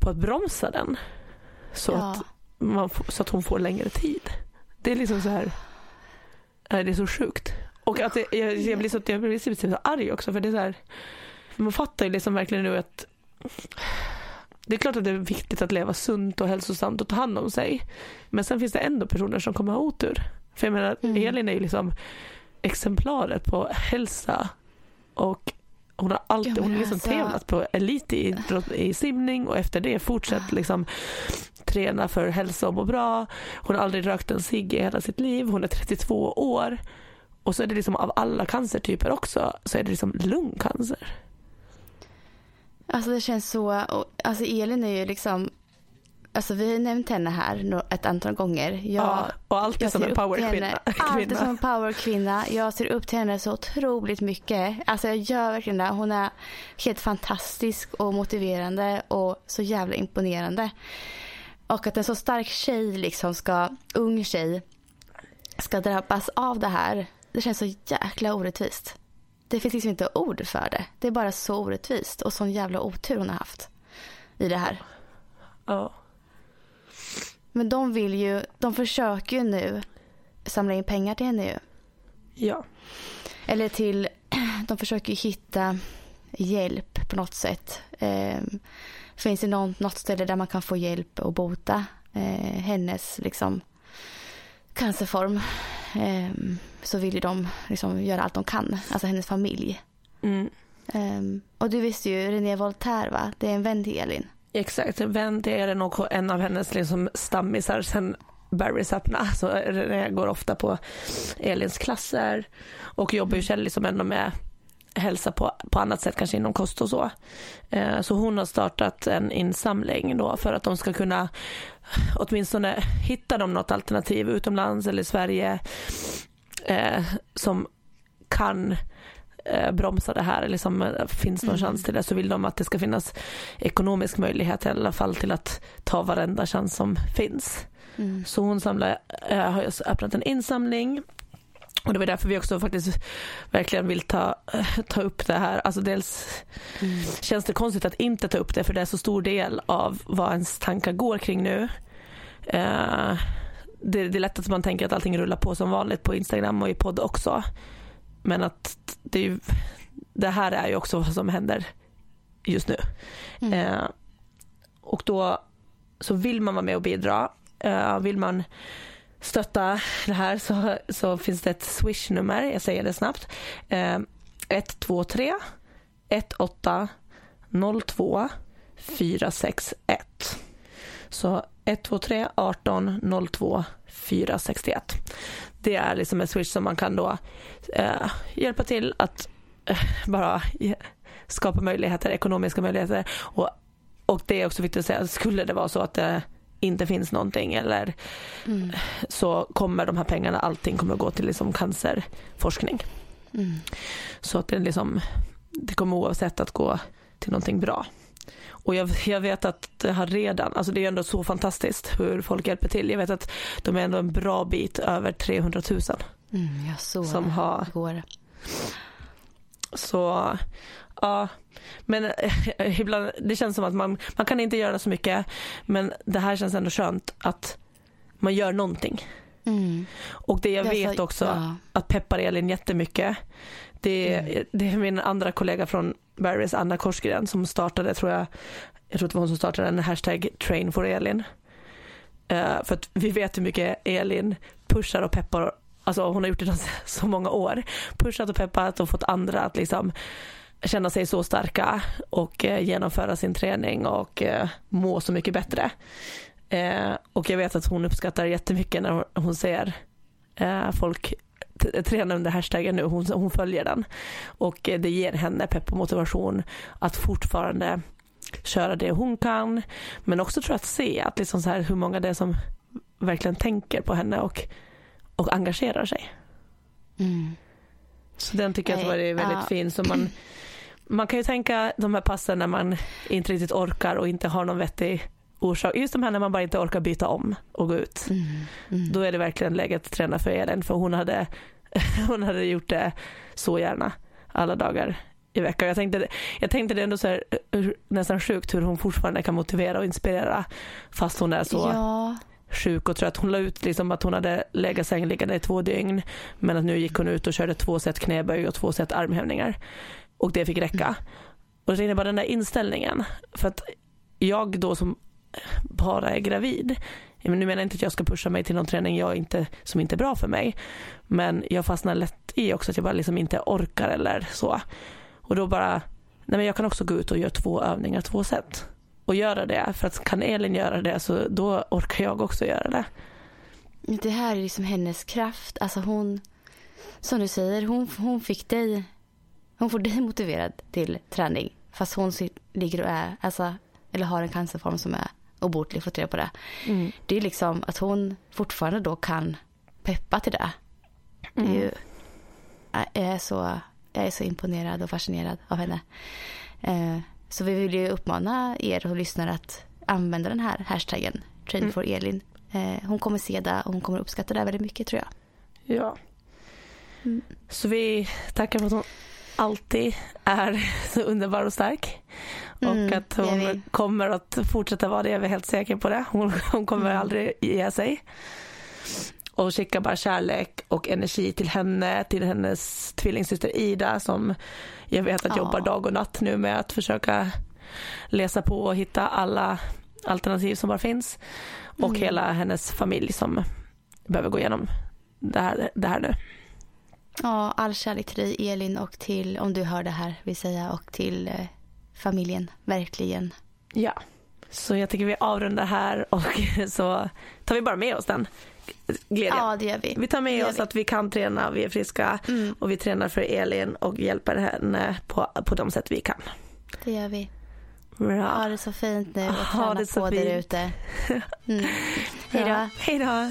på att bromsa den. Så,
Ja.
att man, så att hon får längre tid. Det är liksom så här, nej, det är så sjukt. Och att det, jag, jag blir så, jag blir så, så arg också för det är så här, man fattar ju liksom verkligen nu att det är klart att det är viktigt att leva sunt och hälsosamt och ta hand om sig. Men sen finns det ändå personer som kommer ha otur. För jag menar,
Mm.
Elin är ju liksom exemplaret på hälsa och hon har alltid,
Ja,
hon har liksom
alltså-
tävlat på elitidrott i simning och efter det fortsatt liksom träna för hälsa och må bra. Hon har aldrig rökt en cigg i hela sitt liv. Hon är 32 år. Och så är det liksom av alla cancertyper också så är det liksom lungcancer.
Alltså det känns så, och, alltså Elin är ju liksom, alltså vi har nämnt henne här ett antal gånger. Jag,
ja, och alltid som en powerkvinna.
Alltid som en powerkvinna. Jag ser upp till henne så otroligt mycket. Alltså jag gör verkligen det. Hon är helt fantastisk och motiverande och så jävla imponerande. Och att en så stark tjej, liksom ska, ung tjej, ska drabbas av det här. Det känns så jäkla orättvist. Det finns liksom inte ord för det. Det är bara så orättvist och sån jävla otur hon har haft i det här.
Ja.
Men de vill ju, de försöker ju nu samla in pengar till henne ju.
Ja.
Eller till, de försöker ju hitta hjälp på något sätt. Eh, finns det någon, något ställe där man kan få hjälp och bota eh, hennes liksom cancerform eh, så vill ju de liksom göra allt de kan, alltså hennes familj.
Mm.
Um, och du visste ju René Voltaire va? Det är en vän till Elin.
Exakt, en vän till Elin och en av hennes liksom stammisar sen Barrys öppna. Så jag går ofta på Elins klasser och jobbar ju själv liksom ändå med hälsa på, på annat sätt, kanske inom kost och så. Eh, så hon har startat en insamling då för att de ska kunna åtminstone hitta dem något alternativ utomlands eller i Sverige eh, som kan eh, bromsa det här, eller som eh, finns någon mm. chans till det, så vill de att det ska finnas ekonomisk möjlighet i alla fall till att ta varenda chans som finns. Mm. Så hon samlar, äh, har öppnat en insamling och det var därför vi också faktiskt verkligen vill ta, ta upp det här. Alltså dels mm. känns det konstigt att inte ta upp det för det är så stor del av vad ens tankar går kring nu. Uh, det, det är lätt att man tänker att allting rullar på som vanligt på Instagram och i podd också. Men att det, ju, det här är ju också vad som händer just nu. Mm. Uh, och då så vill man vara med och bidra. Uh, vill man stötta det här så, så finns det ett swishnummer, jag säger det snabbt. Eh, 123 18 02 461. Så 123 18 02 461. Det är liksom en swish som man kan då eh, hjälpa till att eh, bara skapa möjligheter, ekonomiska möjligheter. Och, och det är också viktigt att säga, skulle det vara så att det inte finns någonting eller mm. så kommer de här pengarna, allting kommer att gå till liksom cancerforskning. Mm. Så att det, liksom, det kommer oavsett att gå till någonting bra. Och jag, jag, vet att det har redan, alltså det är ändå så fantastiskt hur folk hjälper till. Jag vet att de är ändå en bra bit över 300 000.
Mm, jag såg som har,
igår. Så Ja, men äh, ibland, det känns som att man, man kan inte göra så mycket men det här känns ändå skönt att man gör någonting. Mm. Och det jag vet också ja. att peppar Elin jättemycket. Det, mm. det är min andra kollega från Barrys, Anna Korsgren, som startade, tror jag, jag tror det var hon som startade en hashtag train for Elin. Uh, för att vi vet hur mycket Elin pushar och peppar, alltså hon har gjort det så många år. Pushat och peppat och fått andra att liksom känna sig så starka och eh, genomföra sin träning och eh, må så mycket bättre. Och jag vet att hon uppskattar jättemycket när hon ser folk träna under hashtaggen nu, hon, hon följer den. Och det ger henne pepp och motivation att fortfarande köra det hon kan. Men också tror jag att se att liksom så här, hur många det är som verkligen tänker på henne och, och engagerar sig. Mm. Så den tycker jag att var väldigt ja. fin. Så man, man kan ju tänka de här passen när man inte riktigt orkar och inte har någon vettig orsak. Just de här när man bara inte orkar byta om och gå ut. Mm, mm. Då är det verkligen läge att träna för Elin för hon hade, hon hade gjort det så gärna alla dagar i veckan. Jag tänkte, jag tänkte det ändå så här, nästan sjukt hur hon fortfarande kan motivera och inspirera fast hon är så ja. sjuk och trött. Hon la ut liksom att hon hade legat sängliggande i två dygn men att nu gick hon ut och körde två set knäböj och två set armhävningar och det fick räcka. Och då tänkte jag bara den där inställningen. För att jag då som bara är gravid, nu menar jag inte att jag ska pusha mig till någon träning jag inte, som inte är bra för mig. Men jag fastnar lätt i också att jag bara liksom inte orkar eller så. Och då bara, nej men jag kan också gå ut och göra två övningar, två set. Och göra det, för att kan Elin göra det så då orkar jag också göra det.
Det här är liksom hennes kraft. Alltså hon, som du säger, hon, hon fick dig hon får dig motiverad till träning fast hon ligger och är, alltså, eller har en cancerform som är obotlig, fått reda på det. Mm. Det är liksom att hon fortfarande då kan peppa till det. Mm. det är ju, jag, är så, jag är så imponerad och fascinerad av henne. Eh, så vi vill ju uppmana er och lyssnare att använda den här hashtaggen Train mm. for Elin. Eh, hon kommer se det och hon kommer uppskatta det väldigt mycket tror jag.
Ja. Mm. Så vi tackar för att hon alltid är så underbar och stark.
Mm,
och att hon kommer att fortsätta vara det, jag är helt säker på det. Hon, hon kommer
Mm.
aldrig ge sig. Och skicka bara kärlek och energi till henne, till hennes tvillingsyster Ida som jag vet att
Ja.
jobbar dag och natt nu med att försöka läsa på och hitta alla alternativ som bara finns. Och
Mm.
hela hennes familj som behöver gå igenom det här, det här nu.
Ja, all kärlek till dig Elin och till, om du hör det här vill säga, och till eh, familjen. Verkligen.
Ja, så jag tycker vi avrundar här och så tar vi bara med oss den glädjen.
Ja, det gör vi.
Vi tar med oss
vi.
att vi kan träna, vi är friska
Mm,
och vi tränar för Elin och hjälper henne på, på de sätt vi kan.
det gör vi. Ha
Bra.
det så fint nu och
Ha
träna
det så
på
fint.
där ute. Mm. Hej då.
Hej då.